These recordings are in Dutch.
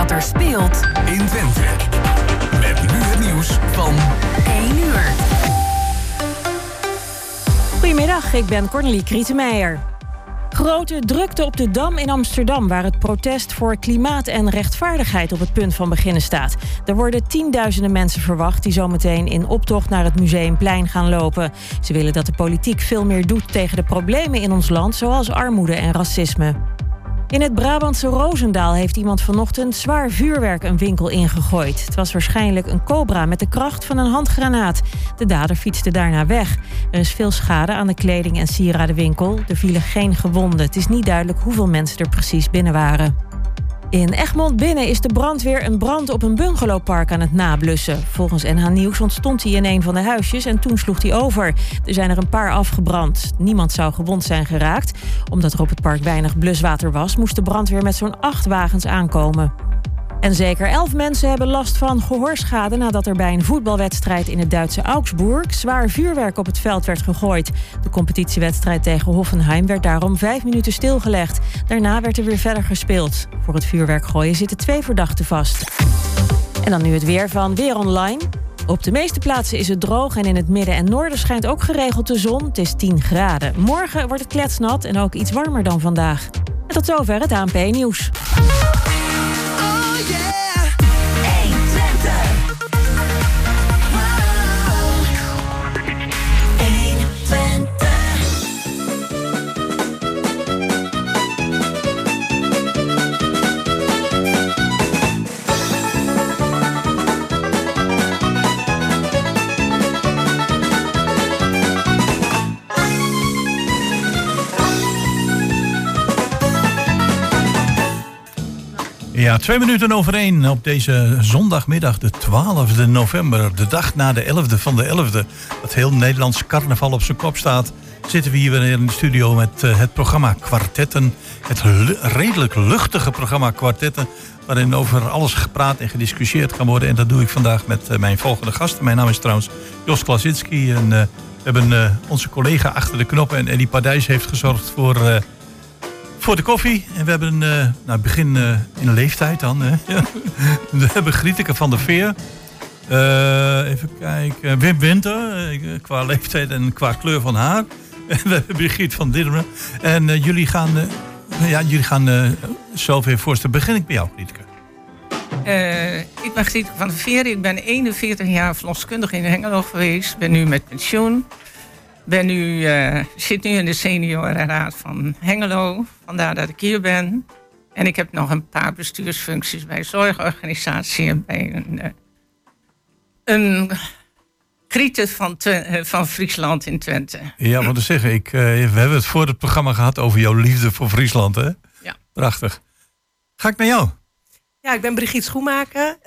wat er speelt in Twente. Met nu het nieuws van 1 uur. Goedemiddag, ik ben Cornelie Krietenmeijer. Grote drukte op de Dam in Amsterdam, waar het protest voor klimaat en rechtvaardigheid op het punt van beginnen staat. Er worden tienduizenden mensen verwacht die zometeen in optocht naar het Museumplein gaan lopen. Ze willen dat de politiek veel meer doet tegen de problemen in ons land, zoals armoede en racisme. In het Brabantse Roosendaal heeft iemand vanochtend zwaar vuurwerk een winkel ingegooid. Het was waarschijnlijk een cobra met de kracht van een handgranaat. De dader fietste daarna weg. Er is veel schade aan de kleding- en sieradenwinkel. Er vielen geen gewonden. Het is niet duidelijk hoeveel mensen er precies binnen waren. In Egmond binnen is de brandweer een brand op een bungalowpark aan het nablussen. Volgens NH Nieuws ontstond hij in een van de huisjes en toen sloeg hij over. Er zijn er een paar afgebrand. Niemand zou gewond zijn geraakt. Omdat er op het park weinig bluswater was, moest de brandweer met zo'n acht wagens aankomen. En zeker elf mensen hebben last van gehoorschade nadat er bij een voetbalwedstrijd in het Duitse Augsburg zwaar vuurwerk op het veld werd gegooid. De competitiewedstrijd tegen Hoffenheim werd daarom vijf minuten stilgelegd. Daarna werd er weer verder gespeeld. Voor het vuurwerk gooien zitten twee verdachten vast. En dan nu het weer van Weer Online. Op de meeste plaatsen is het droog en in het midden en noorden schijnt ook geregeld de zon. Het is 10 graden. Morgen wordt het kletsnat en ook iets warmer dan vandaag. En tot zover het ANP-nieuws. yeah. Ja, twee minuten over één op deze zondagmiddag, de 12e november. De dag na de 11e van de 11e. Dat heel Nederlands carnaval op zijn kop staat. Zitten we hier weer in de studio met uh, het programma Kwartetten. Het redelijk luchtige programma Kwartetten. Waarin over alles gepraat en gediscussieerd kan worden. En dat doe ik vandaag met uh, mijn volgende gasten. Mijn naam is trouwens Jos Klasinski. En uh, we hebben onze collega achter de knoppen. En Eddie Padijs heeft gezorgd voor voor de koffie. En we hebben uh, nou, begin uh, in een leeftijd dan. Hè. we hebben Grieteke van der Veer. Uh, even kijken. Wim Winter, qua leeftijd en qua kleur van haar. En we hebben Brigitte van Dirmen. En jullie gaan, ja, jullie gaan zelf even voorstellen. Begin ik bij jou, Grieteke. ik ben Grieteke van der Veer. Ik ben 41 jaar verloskundige in Hengelo geweest. Ben nu met pensioen ben nu, uh, zit nu in de seniorenraad van Hengelo. Vandaar dat ik hier ben. En ik heb nog een paar bestuursfuncties bij zorgorganisatie en bij een, uh, een van, uh, van Friesland in Twente. Ja, wat te zeggen, ik, we hebben het voor het programma gehad over jouw liefde voor Friesland. Hè? Ja. Prachtig. Ga ik naar jou? Ja, ik ben Brigitte Schoenmaker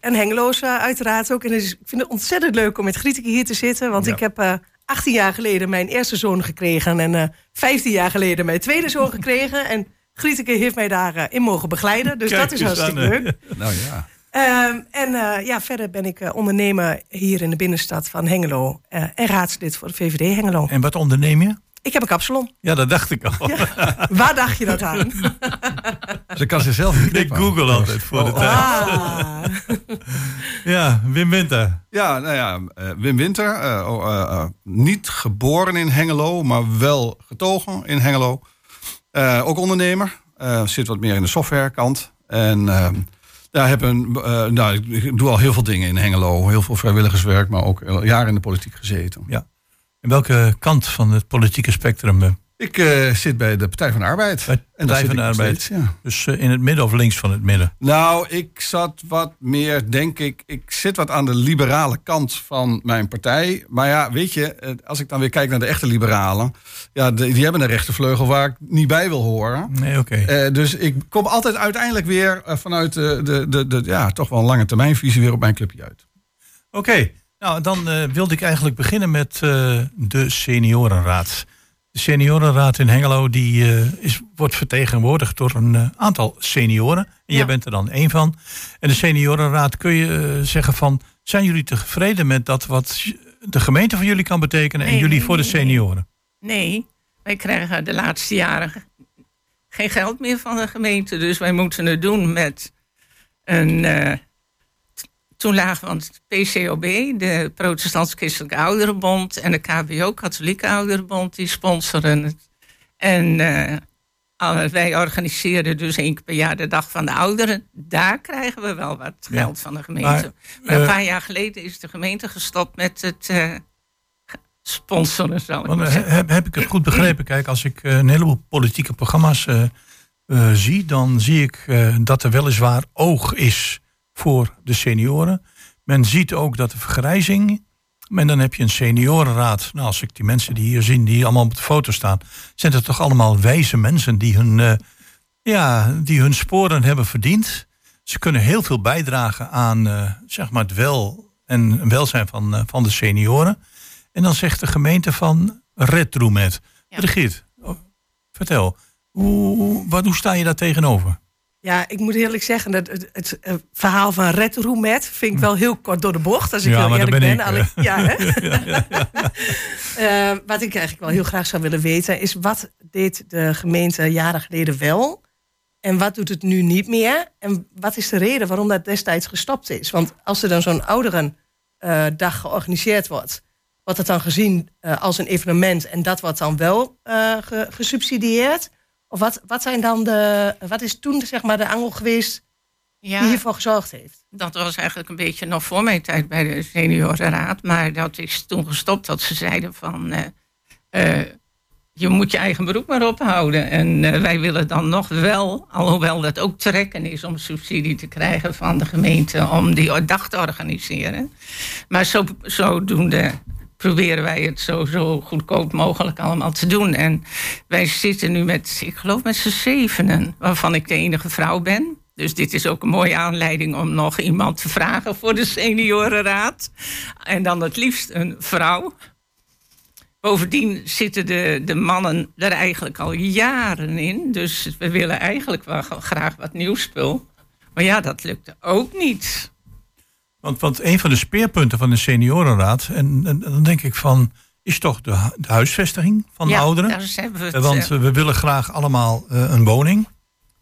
en Hengeloos uiteraard ook. En dus, ik vind het ontzettend leuk om met Grietje hier te zitten. Want Ja. ik heb 18 jaar geleden mijn eerste zoon gekregen. En eh 15 jaar geleden mijn tweede zoon gekregen. En Grieteke heeft mij daarin in mogen begeleiden. Dus Kijk dat is hartstikke leuk. Nou ja. Ehm, en eh, ja, verder ben ik eh, ondernemer hier in de binnenstad van Hengelo. eh, en raadslid voor de VVD Hengelo. En wat onderneem je? Ik heb een kapsalon. Ja, dat dacht ik al. Waar dacht je dat aan? Ze kan zichzelf niet Ik google altijd voor de Oh, tijd. Ah. Ja, Wim Winter. Ja, nou ja, eh, Wim Winter. eh, oh, eh, niet geboren in Hengelo, maar wel getogen in Hengelo. Ook ondernemer. Zit wat meer in de softwarekant. En eh, ja, heb een, nou, ik doe al heel veel dingen in Hengelo. Heel veel vrijwilligerswerk, maar ook jaren in de politiek gezeten. Ja. En welke kant van het politieke spectrum? Ik eh, zit bij de Partij van de Arbeid. Bij de Partij van de Arbeid. steeds, ja. Dus eh, in het midden of links van het midden? Nou, ik zat wat meer, denk ik, ik zit wat aan de liberale kant van mijn partij. Maar ja, weet je, eh, als ik dan weer kijk naar de echte liberalen, ja, de- die hebben een rechtervleugel waar ik niet bij wil horen. Nee, oké. Dus ik kom altijd uiteindelijk weer vanuit de, de, de, de, ja, toch wel een lange termijnvisie weer op mijn clubje uit. Oké, nou dan wilde ik eigenlijk beginnen met de seniorenraad. De seniorenraad in Hengelo die, eh, is, wordt vertegenwoordigd door een eh, aantal senioren. En jij bent er dan één van. En de seniorenraad kun je eh, zeggen van... zijn jullie tevreden met dat wat de gemeente voor jullie kan betekenen... en jullie nee, voor de nee, senioren? Nee, wij krijgen de laatste jaren geen geld meer van de gemeente. Dus wij moeten het doen met een. Toen lagen want het PCOB, de Protestants Christelijke Ouderenbond, en de KBO, Katholieke Ouderenbond, die sponsoren het. En eh, wij organiseren dus één keer per jaar de Dag van de Ouderen. Daar krijgen we wel wat Ja. geld van de gemeente. Maar, Maar, een eh, paar jaar geleden is de gemeente gestopt met het eh, sponsoren, zal ik Want, maar zeggen. heb, heb ik het goed begrepen? Kijk, als ik een heleboel politieke programma's zie, dan zie ik dat er weliswaar oog is voor de senioren. Men ziet ook dat de vergrijzing. En dan heb je een seniorenraad. Nou, als ik die mensen die hier zien, die allemaal op de foto staan, zijn het toch allemaal wijze mensen die hun, eh, ja, die hun sporen hebben verdiend. Ze kunnen heel veel bijdragen aan eh, zeg maar het wel en welzijn van, eh, van de senioren. En dan zegt de gemeente van Retromet. Ja. Brigitte, oh, vertel, hoe, wat, hoe sta je daar tegenover? Ja, ik moet eerlijk zeggen, dat het, het, eh, verhaal van Red Roemet vind ik wel heel kort door de bocht. Als ik Ja, heel eerlijk ben ben. ik, ja, hè? Eh, wat ik eigenlijk wel heel graag zou willen weten, is wat deed de gemeente jaren geleden wel? En wat doet het nu niet meer? En wat is de reden waarom dat destijds gestopt is? Want als er dan zo'n ouderendag georganiseerd wordt, wordt het dan gezien eh, als een evenement en dat wordt dan wel eh, ge- gesubsidieerd? Of wat, wat, zijn dan de, wat is toen zeg maar de angel geweest die hiervoor gezorgd heeft? dat was eigenlijk een beetje nog voor mijn tijd bij de seniorenraad. Maar dat is toen gestopt dat ze zeiden van... eh, eh, je moet je eigen beroep maar ophouden. En eh, wij willen dan nog wel, alhoewel dat ook trekken is om subsidie te krijgen van de gemeente om die dag te organiseren. Maar zo, zodoende proberen wij het zo, zo goedkoop mogelijk allemaal te doen. En wij zitten nu met, ik geloof met z'n zevenen, waarvan ik de enige vrouw ben. Dus dit is ook een mooie aanleiding om nog iemand te vragen voor de seniorenraad. En dan het liefst een vrouw. Bovendien zitten de, de mannen er eigenlijk al jaren in. Dus we willen eigenlijk wel graag wat nieuw spul. Maar ja, dat lukte ook niet. Want, want een van de speerpunten van de seniorenraad, en, en dan denk ik van, is toch de, de huisvesting van ja, ouderen? daar hebben we het, Want eh, we willen graag allemaal eh, een woning.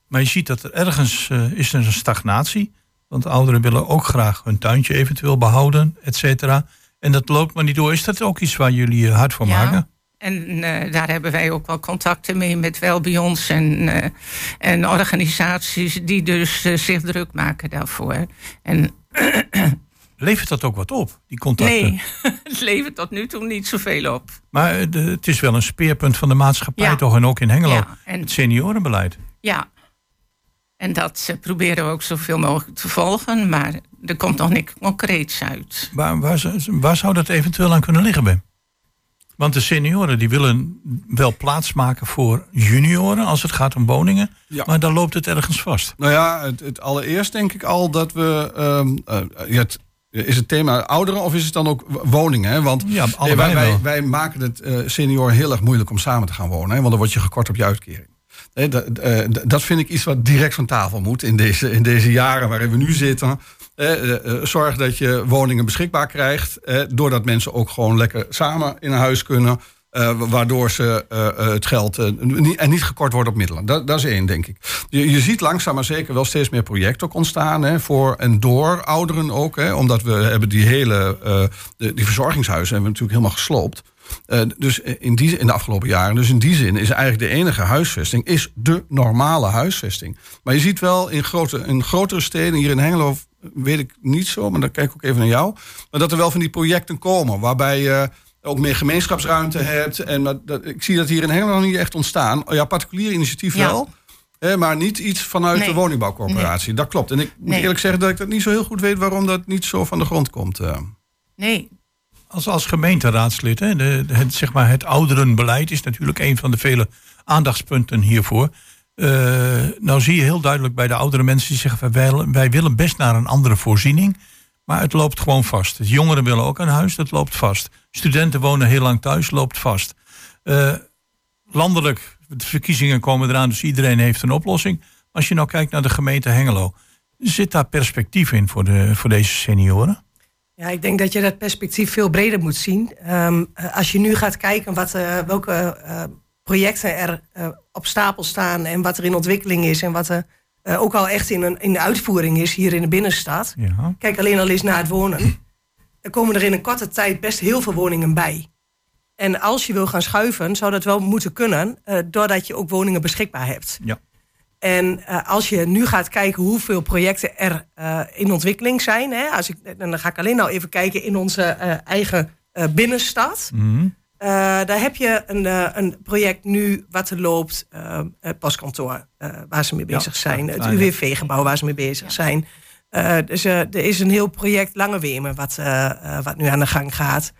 Maar je ziet dat er ergens eh, is er een stagnatie. Want ouderen willen ook graag hun tuintje eventueel behouden, et cetera. En dat loopt maar niet door. Is dat ook iets waar jullie hard voor Ja. maken? En eh, daar hebben wij ook wel contacten mee met Welbions en, eh, en organisaties die dus eh, zich druk maken daarvoor. En Levert dat ook wat op, die contacten? nee, het levert tot nu toe niet zoveel op. Maar de- het is wel een speerpunt van de maatschappij Ja. toch? En ook in Hengelo. Ja, en, Het seniorenbeleid. ja. en dat proberen we ook zoveel mogelijk te volgen, maar er komt nog niks concreets uit. Waar, waar, zou- waar zou dat eventueel aan kunnen liggen, Ben? Want de senioren die willen wel plaats maken voor junioren als het gaat om woningen. Ja. Maar dan loopt het ergens vast. Nou ja, het, het allereerst denk ik al dat we. eh, ja, het, is het thema ouderen of is het dan ook woningen? Hè? Want Ja, nee, allebei wij, wij, maken het eh senioren heel erg moeilijk om samen te gaan wonen. Hè? Want dan word je gekort op je uitkering. Dat, eh, dat vind ik iets wat direct van tafel moet in deze, in deze jaren waarin we nu zitten. Eh, eh, zorg dat je woningen beschikbaar krijgt. doordat mensen ook gewoon lekker samen in een huis kunnen. eh, waardoor ze het geld niet, en niet gekort wordt op middelen. Dat, dat is één, denk ik. Je, je ziet langzaam maar zeker wel steeds meer projecten ook ontstaan. Hè, voor en door ouderen ook. Hè, omdat we hebben die hele die verzorgingshuizen hebben we natuurlijk helemaal gesloopt. Dus in, die, in de afgelopen jaren. Dus in die zin is eigenlijk de enige huisvesting is de normale huisvesting. Maar je ziet wel in, grote, in grotere steden, hier in Hengelo weet ik niet zo, maar dan kijk ik ook even naar jou. Maar dat er wel van die projecten komen waarbij je ook meer gemeenschapsruimte hebt. En dat, dat- ik zie dat hier in Hengelo nog niet echt ontstaan. Ja, particulier initiatief Ja. wel. Hè, maar niet iets vanuit Nee. de woningbouwcorporatie. Dat klopt. En ik moet Nee. eerlijk zeggen dat ik dat niet zo heel goed weet waarom dat niet zo van de grond komt. eh. Nee, Als, als gemeenteraadslid, hè, de, de- het, zeg maar, het ouderenbeleid is natuurlijk een van de vele aandachtspunten hiervoor. Eh, nou zie je heel duidelijk bij de oudere mensen die zeggen: wij, wij willen best naar een andere voorziening. Maar het loopt gewoon vast. De jongeren willen ook een huis, dat loopt vast. Studenten wonen heel lang thuis, loopt vast. Eh, landelijk, de verkiezingen komen eraan, dus iedereen heeft een oplossing. Als je nou kijkt naar de gemeente Hengelo, zit daar perspectief in voor, de, voor deze senioren? Ja, ik denk dat je dat perspectief veel breder moet zien. Ehm, eh, als je nu gaat kijken wat, welke projecten er eh, op stapel staan en wat er in ontwikkeling is en wat er eh, ook al echt in, een, in de uitvoering is hier in de binnenstad. Ja. Kijk alleen al eens naar het wonen. Er komen er in een korte tijd best heel veel woningen bij. En als je wil gaan schuiven, zou dat wel moeten kunnen, eh, doordat je ook woningen beschikbaar hebt. Ja. En als je nu gaat kijken hoeveel projecten er in ontwikkeling zijn, hè, als ik, dan ga ik alleen nou even kijken in onze eigen binnenstad. Mhm. Eh, daar heb je een, eh, een project nu wat er loopt, eh, het postkantoor eh, waar ze mee Ja, bezig zijn, ja, het. UWV-gebouw waar ze mee bezig zijn. Eh, dus er is een heel project Lange Wemen wat, wat nu aan de gang gaat.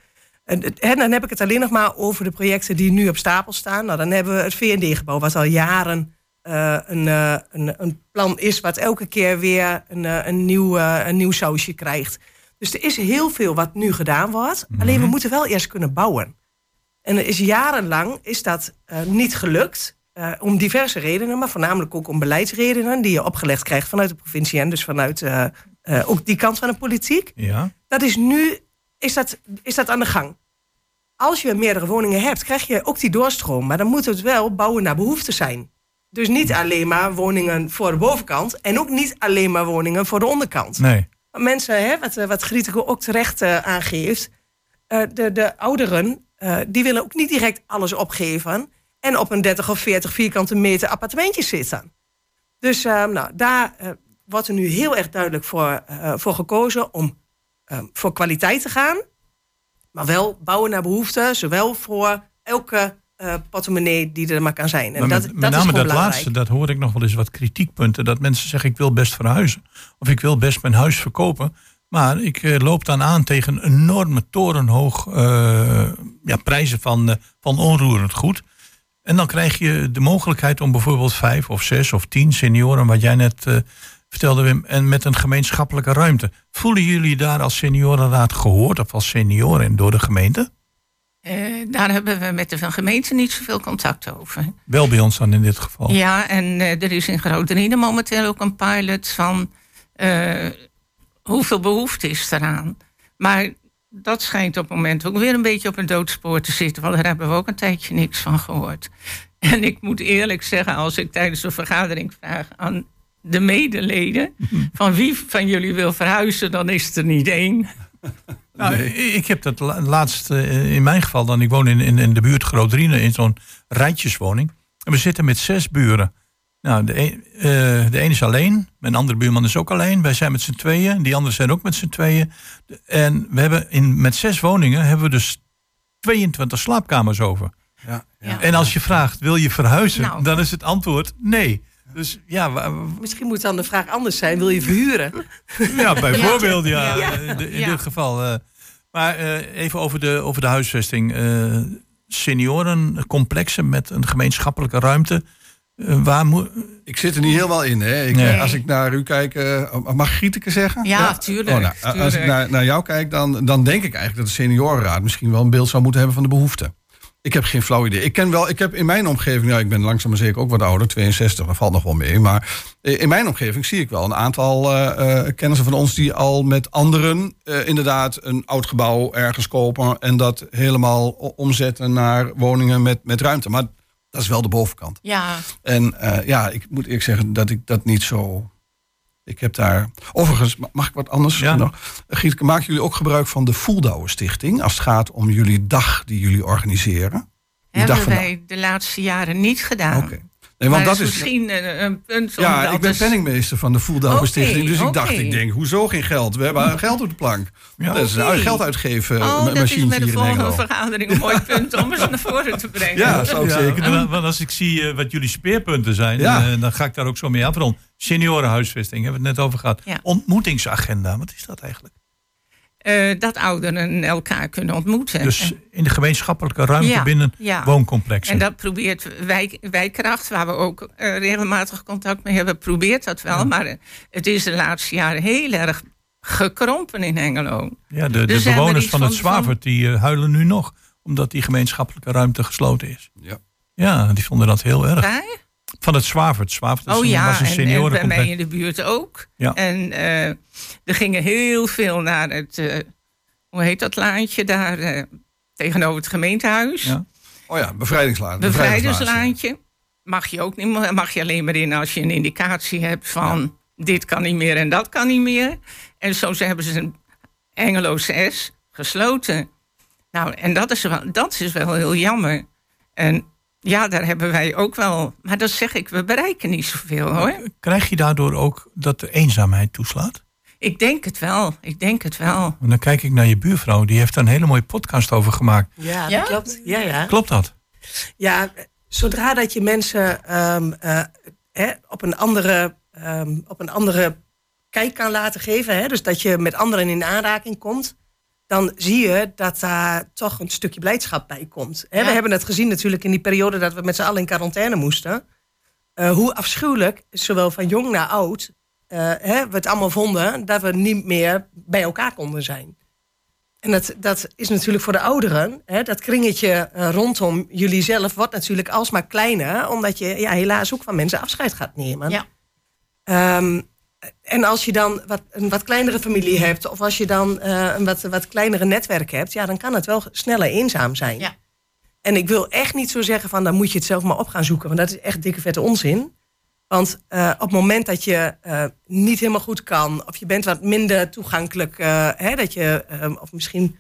En, dan heb ik het alleen nog maar over de projecten die nu op stapel staan. Nou, dan hebben we het VND-gebouw, wat al jaren eh, een, een, een plan is, wat elke keer weer een, eh, een, nieuw, een nieuw sausje krijgt. Dus er is heel veel wat nu gedaan wordt. Alleen we moeten wel eerst kunnen bouwen. En er is jarenlang is dat eh, niet gelukt. eh, om diverse redenen, maar voornamelijk ook om beleidsredenen die je opgelegd krijgt vanuit de provincie en dus vanuit eh, ook die kant van de politiek. Ja. Dat is nu is dat, is dat aan de gang. Als je meerdere woningen hebt, krijg je ook die doorstroom. Maar dan moet het wel bouwen naar behoefte zijn. Dus niet alleen maar woningen voor de bovenkant. En ook niet alleen maar woningen voor de onderkant. Nee. Mensen, hè, wat, wat Grietje ook terecht aangeeft. de, de ouderen, eh, die willen ook niet direct alles opgeven. En op een 30 of 40 vierkante meter appartementje zitten. Dus eh, nou, daar eh, wordt er nu heel erg duidelijk voor, voor gekozen om voor kwaliteit te gaan. Maar wel bouwen naar behoefte, zowel voor elke eh, portemonnee die er maar kan zijn. En Maar dat, met, dat met is name dat belangrijk. laatste, dat hoor ik nog wel eens wat kritiekpunten. Dat mensen zeggen, ik wil best verhuizen. Of ik wil best mijn huis verkopen. Maar ik eh, loop dan aan tegen enorme torenhoog eh, ja, prijzen van, eh, van onroerend goed. En dan krijg je de mogelijkheid om bijvoorbeeld vijf of zes of tien senioren, wat jij net vertelde Wim, en met een gemeenschappelijke ruimte. Voelen jullie daar als seniorenraad gehoord of als senioren door de gemeente? Daar hebben we met de gemeente niet zoveel contact over. Wel bij ons dan in dit geval. Ja, en er is in Groot-Driene momenteel ook een pilot van hoeveel behoefte is eraan. Maar dat schijnt op het moment ook weer een beetje op een doodspoor te zitten, want daar hebben we ook een tijdje niks van gehoord. En ik moet eerlijk zeggen, als ik tijdens een vergadering vraag aan de medeleden van wie van jullie wil verhuizen, dan is het er niet één. Nou, ik- heb dat la- laatst eh, in mijn geval dan. Ik woon in, in, in de buurt Groot-Riene in zo'n rijtjeswoning. En we zitten met zes buren. Nou, de, een, eh, de ene is alleen. Mijn andere buurman is ook alleen. Wij zijn met z'n tweeën. Die anderen zijn ook met z'n tweeën. En we hebben in, met zes woningen hebben we dus 22 slaapkamers over. Ja. En als je vraagt, wil je verhuizen? Nou. Dan is het antwoord nee. Dus ja, Misschien moet dan de vraag anders zijn. Wil je verhuren? Ja, bijvoorbeeld, ja. Ja. In, di- in Ja. dit geval. eh. maar eh, even over de, over de huisvesting. Eh seniorencomplexen met een gemeenschappelijke ruimte. Eh, waar moet. Ik zit er niet helemaal in. Hè. Ik, Nee. eh, Als ik naar u kijk, eh, mag Grieteke zeggen? Ja, tuurlijk, Oh, nou, Als ik naar, naar jou kijk, dan, dan denk ik eigenlijk dat de seniorenraad misschien wel een beeld zou moeten hebben van de behoeften. Ik heb geen flauw idee. Ik ken wel, ik heb in mijn omgeving, ja, ik ben langzaam maar zeker ook wat ouder, 62, dat valt nog wel mee. Maar eh, in mijn omgeving zie ik wel een aantal eh eh, kennissen van ons die al met anderen eh, inderdaad een oud gebouw ergens kopen en dat helemaal omzetten naar woningen met, met ruimte. Maar dat is wel de bovenkant. Ja, En eh, ja, ik moet eerlijk zeggen dat ik dat niet zo. Ik heb daar. Overigens, ma- mag ik wat anders Ja. nog? Gietke, maken jullie ook gebruik van de Voeldouwen Stichting als het gaat om jullie dag die jullie organiseren? Die dag hebben van wij de laatste jaren niet gedaan. Oké. Nee, want maar dat is. misschien een, een punt Ja, dat ik ben eens- penningmeester van de Voeldouwen Oké, Stichting. Dus ik dacht, ik denk, hoezo geen geld? We hebben geld op de plank. Ja. Dat is een Oké. geld uitgeven Oh, ma- dat is met de volgende vergadering een mooi punt om eens naar voren te brengen. Ja, zou ik Ja, zeker doen. want- Want als ik zie eh, wat jullie speerpunten zijn, Ja. eh, dan ga ik daar ook zo mee afronden. Seniorenhuisvesting, hebben we het net over gehad. Ja. Ontmoetingsagenda, wat is dat eigenlijk? Eh, dat ouderen elkaar kunnen ontmoeten. Dus in de gemeenschappelijke ruimte Ja, binnen ja. wooncomplexen. En dat probeert wijk, Wijkracht, waar we ook eh, regelmatig contact mee hebben, probeert dat wel. Maar eh, het is de laatste jaren heel erg gekrompen in Hengelo. ja, de, Dus er bewoners van het Zwavert die huilen nu nog, omdat die gemeenschappelijke ruimte gesloten is. Ja. Ja, die vonden dat heel erg. Van het Zwavert. Zwavert is Oh een, ja, was een en, en bij mij in de buurt ook. Ja. En eh, er gingen heel veel naar het, eh, hoe heet dat laantje daar, eh, tegenover het gemeentehuis. Ja. Oh ja, bevrijdingslaan. Bevrijderslaantje. mag je ook niet meer. Mag je alleen maar in als je een indicatie hebt van dit kan niet meer en dat kan niet meer. En zo hebben ze een Hengelo 6 gesloten. Nou, en dat is, wel, dat is wel heel jammer. En ja, daar hebben wij ook wel. Maar dat zeg ik, we bereiken niet zoveel hoor. Krijg je daardoor ook dat de eenzaamheid toeslaat? Ik denk het wel. Ik denk het wel. En dan kijk ik naar je buurvrouw, die heeft daar een hele mooie podcast over gemaakt. Ja, Ja? dat klopt. Ja, ja. Klopt dat? Ja, zodra dat je mensen ehm, eh, hè, op, een andere, ehm, op een andere kijk kan laten geven, hè, dus dat je met anderen in aanraking komt, dan zie je dat daar toch een stukje blijdschap bij komt. We hebben het gezien natuurlijk in die periode dat we met z'n allen in quarantaine moesten. Eh, hoe afschuwelijk, zowel van jong naar oud, eh, we het allemaal vonden dat we niet meer bij elkaar konden zijn. En dat, dat is natuurlijk voor de ouderen, dat kringetje eh, rondom jullie zelf wordt natuurlijk alsmaar kleiner, omdat je ja, helaas ook van mensen afscheid gaat nemen. Ja. Ehm, en als je dan wat, een wat kleinere familie hebt, of als je dan eh, een wat, wat kleinere netwerk hebt, ja, dan kan het wel sneller eenzaam zijn. Ja. En ik wil echt niet zo zeggen van dan moet je het zelf maar op gaan zoeken, want dat is echt dikke vette onzin. Want eh, op het moment dat je eh, niet helemaal goed kan, of je bent wat minder toegankelijk, eh, hè, dat je, of misschien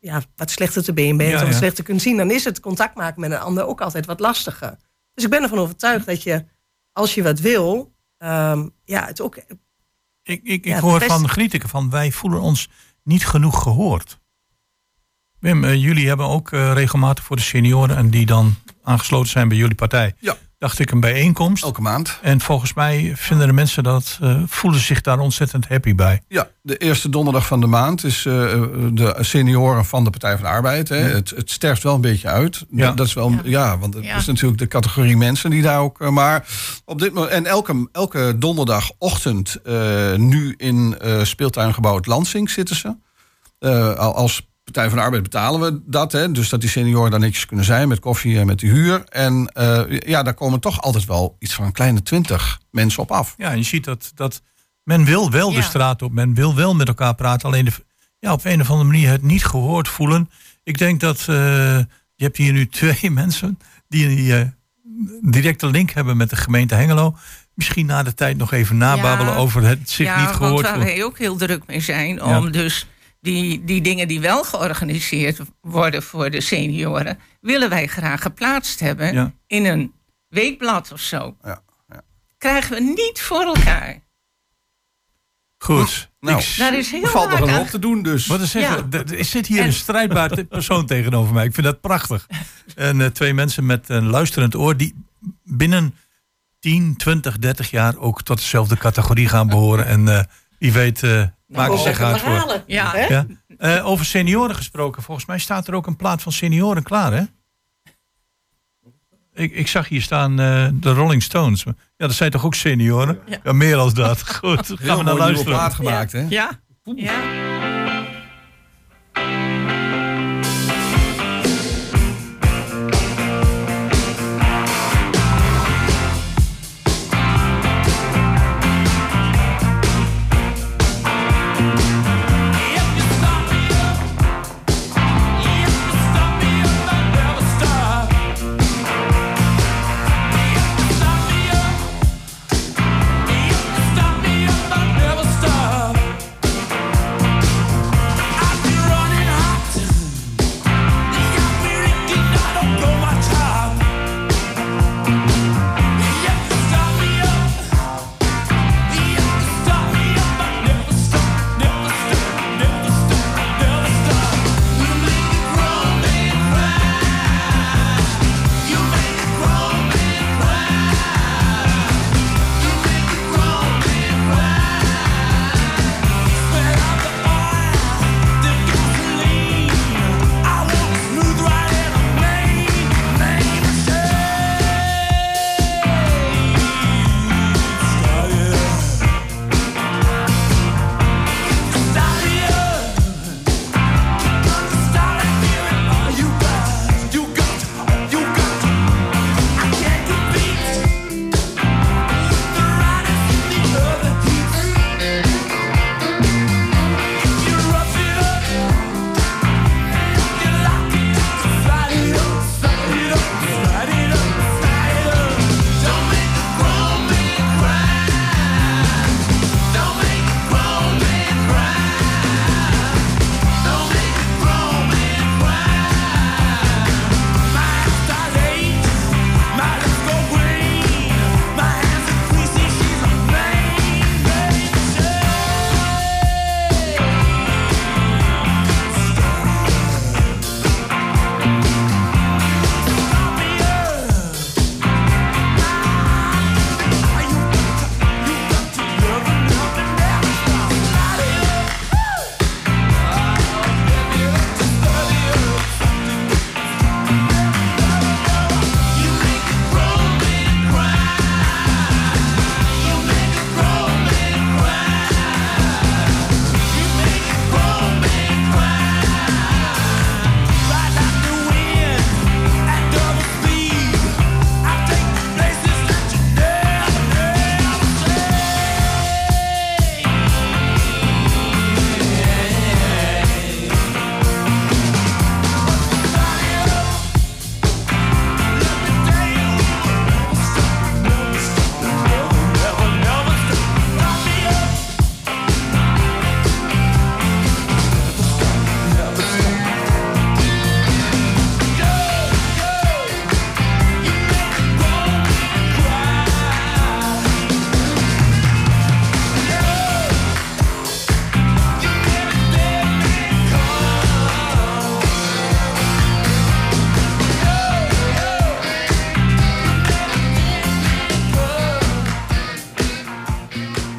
ja, wat slechter te been bent, Ja, of wat ja. slechter kunt zien, dan is het contact maken met een ander ook altijd wat lastiger. Dus ik ben ervan overtuigd dat je, als je wat wil, ehm, ja, het ook. Ik, ik, ik Ja, hoor best- van Grieteke van wij voelen ons niet genoeg gehoord. Wim, eh, jullie hebben ook eh, regelmatig voor de senioren en die dan aangesloten zijn bij jullie partij. Ja. Dacht ik een bijeenkomst. Elke maand. En volgens mij vinden de mensen dat, eh, voelen zich daar ontzettend happy bij. Ja, de eerste donderdag van de maand is eh, de senioren van de Partij van de Arbeid. Hè. Het, het sterft wel een beetje uit. Ja. Dat is wel, ja. want het Ja. is natuurlijk de categorie mensen die daar ook. eh, Maar op dit moment. En elke, elke donderdagochtend eh, nu in eh, speeltuingebouw het Lansing zitten ze. Eh, al- als Partij van de Arbeid betalen we dat. Hè, dus dat die senioren daar netjes kunnen zijn met koffie en met de huur. En eh, ja, daar komen toch altijd wel iets van een kleine twintig mensen op af. Ja, en je ziet dat, dat men wil wel de Ja. straat op. Men wil wel met elkaar praten. Alleen de, ja, op een of andere manier het niet gehoord voelen. Ik denk dat eh, je hebt hier nu twee mensen die een eh, directe link hebben met de gemeente Hengelo. Misschien na de tijd nog even nababbelen Ja. over het zich ja, niet gehoord want waar wij ook heel druk mee zijn, Ja. om dus die, die dingen die wel georganiseerd worden voor de senioren, willen wij graag geplaatst hebben Ja. in een weekblad of zo. Ja, ja. Krijgen we niet voor elkaar. Goed. Nou, Ik- Daar is heel Er valt nog een hoop te doen dus. Wat is. Er- Er zit hier En- een strijdbaar persoon tegenover mij. Ik vind dat prachtig. En eh, twee mensen met een luisterend oor die binnen 10, 20, 30 jaar ook tot dezelfde categorie gaan behoren. En eh, wie weet, eh maken ze zich uit voor. Ja. Eh, over senioren gesproken. Volgens mij staat er ook een plaat van senioren klaar, hè? Ik, ik zag hier staan eh, de Rolling Stones. Ja, dat zijn toch ook senioren? Ja, Ja. meer als dat. Goed, gaan Heel we naar luisteren. plaat gemaakt, hè? Ja. ja.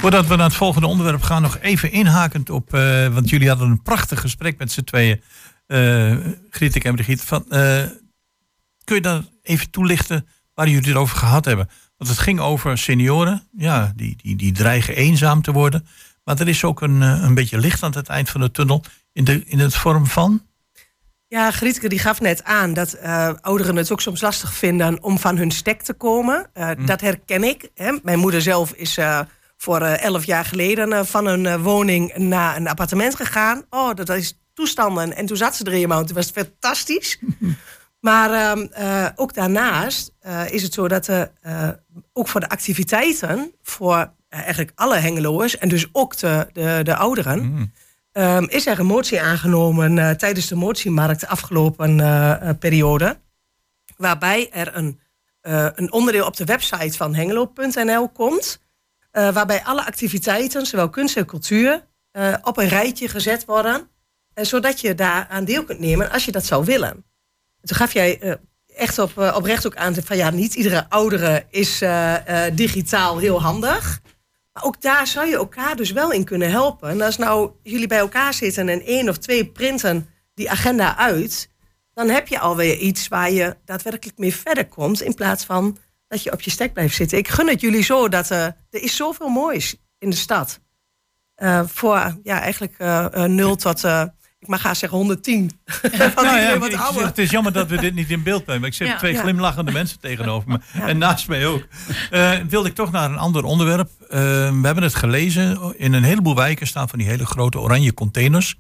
Voordat we naar het volgende onderwerp gaan, nog even inhakend op. eh, want jullie hadden een prachtig gesprek met z'n tweeën. Grietek en Brigitte. Van, eh, kun je dan even toelichten waar jullie het over gehad hebben? Want het ging over senioren. Ja, die, die, die dreigen eenzaam te worden. Maar er is ook een, een beetje licht aan het eind van de tunnel. In, de, in het vorm van. Ja, Grietke die gaf net aan dat ouderen het ook soms lastig vinden om van hun stek te komen. Eh, Dat herken ik. Hè. Mijn moeder zelf is voor eh, elf jaar geleden eh, van een eh, woning naar een appartement gegaan. Oh, dat is toestanden. En toen zat ze er eenmaal. Toen was het fantastisch. Maar ehm, eh, ook daarnaast is het zo dat er ook voor de activiteiten voor eigenlijk alle Hengeloers en dus ook de, de, de ouderen, ehm, is er een motie aangenomen tijdens de motiemarkt de afgelopen periode. Waarbij er een, een onderdeel op de website van hengelo.nl komt. Eh, waarbij alle activiteiten, zowel kunst en cultuur, eh, op een rijtje gezet worden. eh, zodat je daar aan deel kunt nemen als je dat zou willen. Toen gaf jij echt op, oprecht ook aan van ja, niet iedere oudere is digitaal heel handig. Maar ook daar zou je elkaar dus wel in kunnen helpen. En als nou jullie bij elkaar zitten en één of twee printen die agenda uit, dan heb je alweer iets waar je daadwerkelijk mee verder komt. In plaats van dat je op je stek blijft zitten. Ik gun het jullie zo dat eh, er is zoveel moois in de stad. Eh, voor ja, eigenlijk eh, 0 tot, eh, ik mag gaan zeggen 110. Van Nou ja, wat ik ouder. zeg, het is jammer dat we dit niet in beeld hebben. Ik zit Ja. twee Ja. glimlachende mensen tegenover me. En naast mij ook. Eh, wilde ik toch naar een ander onderwerp. Eh, we hebben het gelezen. In een heleboel wijken staan van die hele grote oranje containers.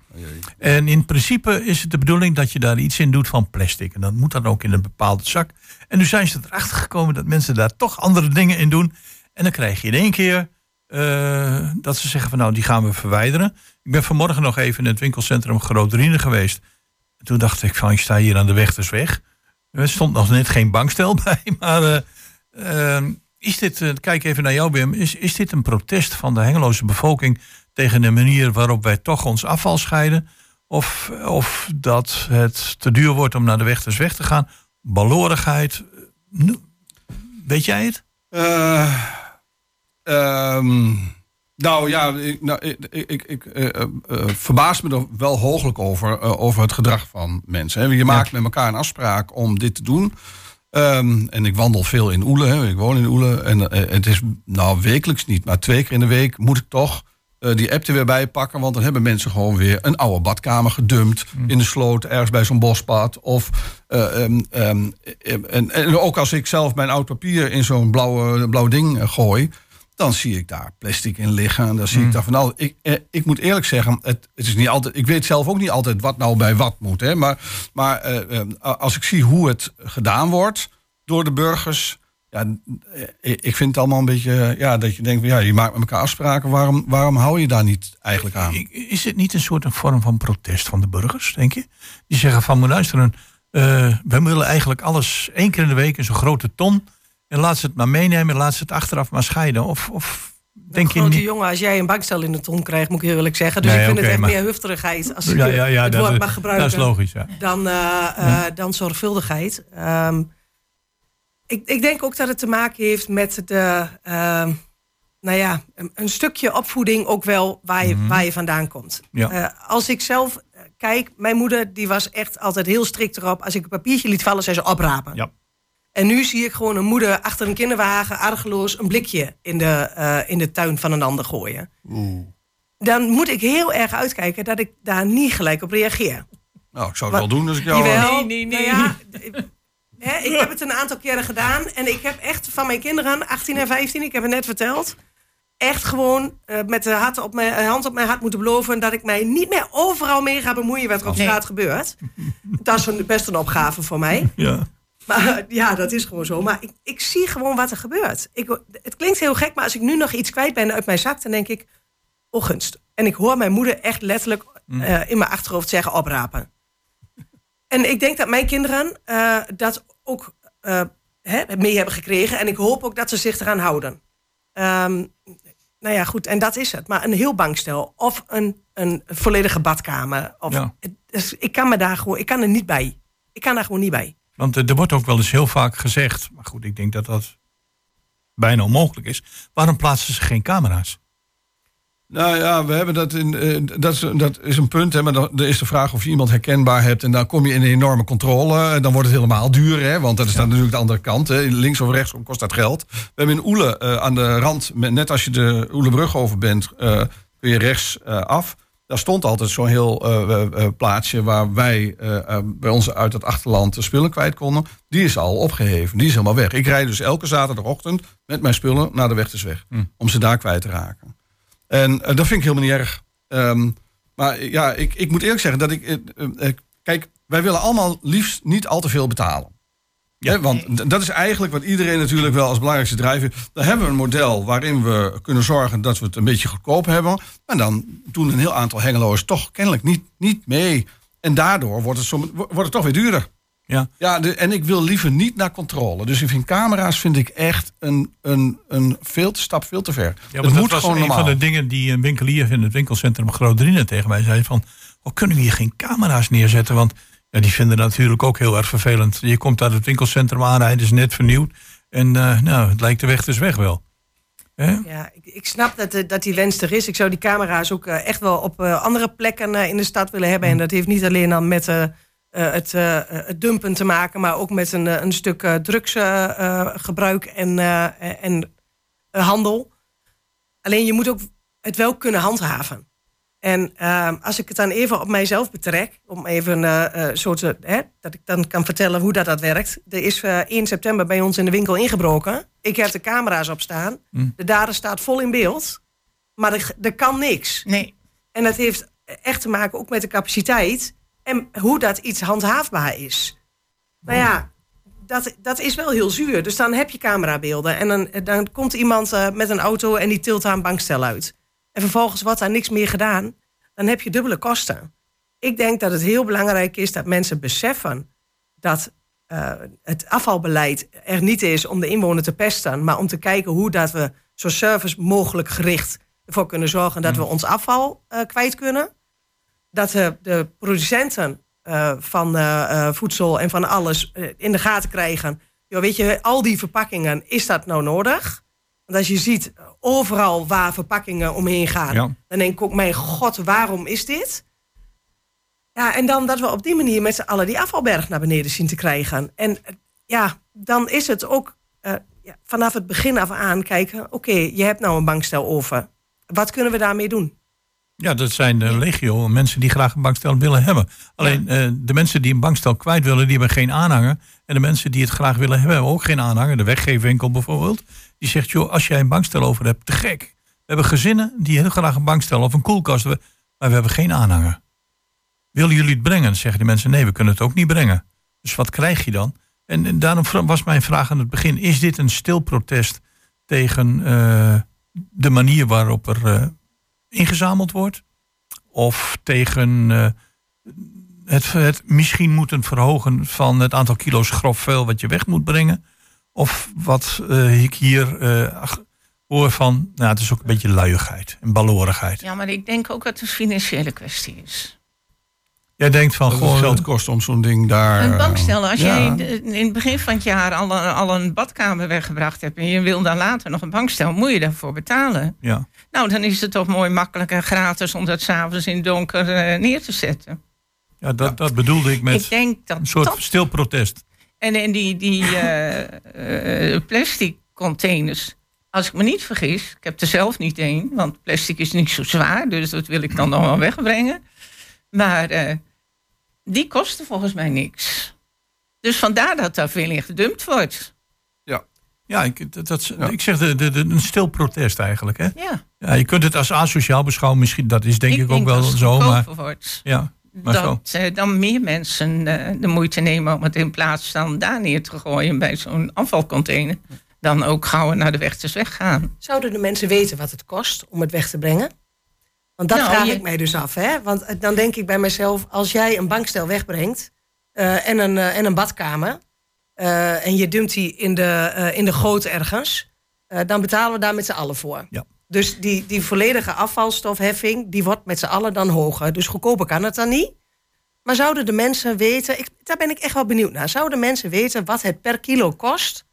En in principe is het de bedoeling dat je daar iets in doet van plastic. En dat moet dan ook in een bepaalde zak. En nu zijn ze erachter gekomen dat mensen daar toch andere dingen in doen. En dan krijg je in één keer eh, dat ze zeggen van nou, die gaan we verwijderen. Ik ben vanmorgen nog even in het winkelcentrum Groot geweest. En toen dacht ik van, ik sta hier aan de weg, dus weg. Er stond nog net geen bankstel bij, maar eh, eh, is dit, eh, kijk even naar jou Wim, is, is dit een protest van de Hengeloze bevolking tegen de manier waarop wij toch ons afval scheiden? Of, of dat het te duur wordt om naar de weg dus weg te gaan? Balorigheid? Weet jij het? Eh, ehm, nou ja, ik, nou, ik, ik, ik, eh, eh, verbaas me er wel hooglijk over, over het gedrag van mensen. Hè. Je maakt met elkaar een afspraak om dit te doen. Ehm, en ik wandel veel in Oelen, hè. ik woon in Oelen. En het is nou wekelijks niet, maar twee keer in de week moet ik toch eh, die app er weer bij pakken. Want dan hebben mensen gewoon weer een oude badkamer gedumpt in de sloot, ergens bij zo'n bospad. Of, eh, ehm, ehm, eh, en, en ook als ik zelf mijn oud papier in zo'n blauwe, blauw ding eh, gooi, dan zie ik daar plastic in liggen. En dan zie ik daar van nou, ik, eh, ik moet eerlijk zeggen, het, het is niet altijd. Ik weet zelf ook niet altijd wat nou bij wat moet. Hè, maar maar als ik zie hoe het gedaan wordt door de burgers. Ja, eh, ik vind het allemaal een beetje eh, ja, dat je denkt, van, ja, je maakt met elkaar afspraken. Waarom, waarom hou je daar niet eigenlijk aan? Is het niet een soort een vorm van protest van de burgers, denk je? Die zeggen van, moet luisteren, eh we willen eigenlijk alles één keer in de week in zo'n grote ton. En laat ze het maar meenemen en laat ze het achteraf maar scheiden. Of, of denk je Grote niet... jongen, als jij een bankstel in de ton krijgt, moet ik heel eerlijk zeggen. Dus Nee, ik vind het echt maar- meer hufterigheid als ik Ja, ja, ja, het dat, woord mag dat gebruiken. is logisch, ja. dan, dan zorgvuldigheid. Ehm, ik, ik denk ook dat het te maken heeft met de, ehm, nou ja, een, een stukje opvoeding ook wel waar je, waar je vandaan komt. Ja. Eh, als ik zelf eh, kijk, mijn moeder die was echt altijd heel strikt erop. Als ik een papiertje liet vallen, zei ze oprapen. Ja. En nu zie ik gewoon een moeder achter een kinderwagen argeloos een blikje in de, eh, in de tuin van een ander gooien. Dan moet ik heel erg uitkijken dat ik daar niet gelijk op reageer. Nou, ik zou het wel doen als ik jou... Jawel, Nee, nee, nee. nou ja, hè, ik heb het een aantal keren gedaan. En ik heb echt van mijn kinderen, 18 en 15, ik heb het net verteld... echt gewoon eh, met de hand op, mijn, hand op mijn hart moeten beloven... dat ik mij niet meer overal mee ga bemoeien wat er op Nee. straat gebeurt. Dat is een, best een opgave voor mij. Ja. Maar ja, dat is gewoon zo. Maar ik, ik zie gewoon wat er gebeurt. Ik, het klinkt heel gek, maar als ik nu nog iets kwijt ben uit mijn zak... dan denk ik, oh gunst. En ik hoor mijn moeder echt letterlijk eh, in mijn achterhoofd zeggen oprapen. En ik denk dat mijn kinderen eh, dat ook eh, hè, mee hebben gekregen. En ik hoop ook dat ze zich eraan houden. Ehm, nou ja, goed, en dat is het. Maar een heel bankstel of een, een volledige badkamer. Of, Ja. is- ik kan me daar gewoon, ik kan er niet bij. Ik kan daar gewoon niet bij. Want er wordt ook wel eens heel vaak gezegd... maar goed, ik denk dat dat bijna onmogelijk is... waarom plaatsen ze geen camera's? Nou ja, we hebben dat in. eh, dat, is, dat is een punt, hè, maar dan is de vraag of je iemand herkenbaar hebt. En dan kom je in een enorme controle. En dan wordt het helemaal duur, hè, want dat is dan natuurlijk de andere kant. Hè. Links of rechts kost dat geld. We hebben in Oele eh, aan de rand, net als je de Oelebrug over bent, eh, kun je rechts af. Daar stond altijd zo'n heel plaatsje waar wij bij ons uit het achterland de spullen kwijt konden. Die is al opgeheven, die is helemaal weg. Ik rijd dus elke zaterdagochtend met mijn spullen naar de Wegtersweg. Om ze daar kwijt te raken. En eh, dat vind ik helemaal niet erg. Ehm, maar ja, ik, ik moet eerlijk zeggen dat ik. eh, eh, kijk, wij willen allemaal liefst niet al te veel betalen. Hè, want dat is eigenlijk wat iedereen natuurlijk wel als belangrijkste drijver. Dan hebben we een model waarin we kunnen zorgen dat we het een beetje goedkoop hebben. En dan doen een heel aantal hengeloers toch kennelijk niet, niet mee. En daardoor wordt het, som, wordt het toch weer duurder. Ja. Ja, de, en ik wil liever niet naar controle. Dus ik vind camera's vind ik echt een, een, een veel te stap veel te ver. Ja, het want dat moet was gewoon een normaal. van de dingen die een winkelier in het winkelcentrum Groot-Drienen tegen mij zei van... Oh, kunnen we hier geen camera's neerzetten? Want ja, die vinden dat natuurlijk ook heel erg vervelend. Je komt uit het winkelcentrum aanrijden, is net vernieuwd. En eh, nou, het lijkt de weg dus weg wel. Hè? Ja, ik, ik snap dat, eh, dat die wens er is. Ik zou die camera's ook eh, echt wel op eh, andere plekken eh, in de stad willen hebben. En dat heeft niet alleen dan met het, eh, het dumpen te maken, maar ook met een, eh, een stuk eh, drugsgebruik en, eh, en eh, handel. Alleen je moet ook het wel kunnen handhaven. En eh, als ik het dan even op mijzelf betrek, om even eh, eh, soort, eh, hè, dat ik dan kan vertellen hoe dat, dat werkt. Er is eh 1 september bij ons in de winkel ingebroken. Ik heb de camera's op staan. De dader staat vol in beeld. Maar er, er kan niks. Nee. En dat heeft echt te maken ook met de capaciteit. En hoe dat iets handhaafbaar is. Nou ja, dat, dat is wel heel zuur. Dus dan heb je camerabeelden. En dan, dan komt iemand eh, met een auto en die tilt haar een bankstel uit. En vervolgens wordt daar niks meer gedaan. Dan heb je dubbele kosten. Ik denk dat het heel belangrijk is dat mensen beseffen dat eh, het afvalbeleid er niet is om de inwoner te pesten, maar om te kijken hoe dat we zo service mogelijk gericht ervoor kunnen zorgen dat we ons afval eh, kwijt kunnen. Dat de, de producenten eh, van eh, eh, voedsel en van alles in de gaten krijgen. Joh, weet je, al die verpakkingen, is dat nou nodig? Want als je ziet overal waar verpakkingen omheen gaan, Ja. dan denk ik ook, mijn god, waarom is dit? Ja, en dan dat we op die manier met z'n allen die afvalberg naar beneden zien te krijgen. En ja, dan is het ook ja, vanaf het begin af aan kijken... oké, je hebt nou een bankstel over. Wat kunnen we daarmee doen? Ja, dat zijn de legio mensen die graag een bankstel willen hebben. Alleen eh, de mensen die een bankstel kwijt willen, die hebben geen aanhanger. En de mensen die het graag willen hebben, hebben ook geen aanhanger. De weggeefwinkel bijvoorbeeld. Die zegt, joh, als jij een bankstel over hebt, te gek. We hebben gezinnen die heel graag een bankstel of een koelkast hebben, maar we hebben geen aanhanger. Willen jullie het brengen? Zeggen die mensen, nee, we kunnen het ook niet brengen. Dus wat krijg je dan? En, en daarom was mijn vraag aan het begin, is dit een stil protest tegen eh, de manier waarop er ingezameld wordt? Of tegen eh, het, het misschien moeten verhogen van het aantal kilo's grof vuil wat je weg moet brengen? Of wat eh, ik hier eh, hoor van, nou, het is ook een beetje luiigheid en balorigheid. Ja, maar ik denk ook dat het een financiële kwestie is. Jij denkt van, Dat goh, geld kost om zo'n ding daar... Een eh, bankstel, als ja. jij in het begin van het jaar al een, al een badkamer weggebracht hebt... en je wil dan later nog een bankstel, moet je daarvoor betalen. ja. Nou, dan is het toch mooi makkelijk en gratis om dat s'avonds in het donker eh, neer te zetten. Ja, dat, dat bedoelde ik met ik denk dat een soort dat... stil protest. En, en die, die eh, eh, plastic containers, als ik me niet vergis... ik heb er zelf niet één, want plastic is niet zo zwaar... dus dat wil ik dan nog wel wegbrengen. Maar eh, die kosten volgens mij niks. Dus vandaar dat daar veel in gedumpt wordt. Ja, ik, dat, dat- Ja. ik zeg de, de, de- een stil protest eigenlijk. Hè? Ja, Ja, je kunt het als asociaal beschouwen, misschien, dat is denk ik, ook wel dat het zo. Maar, wordt. ja, maar zo. dat eh, dan meer mensen eh, de moeite nemen om het in plaats van daar neer te gooien bij zo'n afvalcontainer, dan ook gauw naar de weg weggaan. Zouden de mensen weten wat het kost om het weg te brengen? Want dat Nou, vraag je- ik mij dus af. Hè? Want eh, dan denk ik bij mezelf, als jij een bankstel wegbrengt eh, en, een, eh, en een badkamer... eh, en je dumpt die in de, eh, in de goot ergens... eh, dan betalen we daar met z'n allen voor. Ja. Dus die, die volledige afvalstofheffing, die wordt met z'n allen dan hoger. Dus goedkoper kan het dan niet. Maar zouden de mensen weten, ik, daar ben ik echt wel benieuwd naar... zouden mensen weten wat het per kilo kost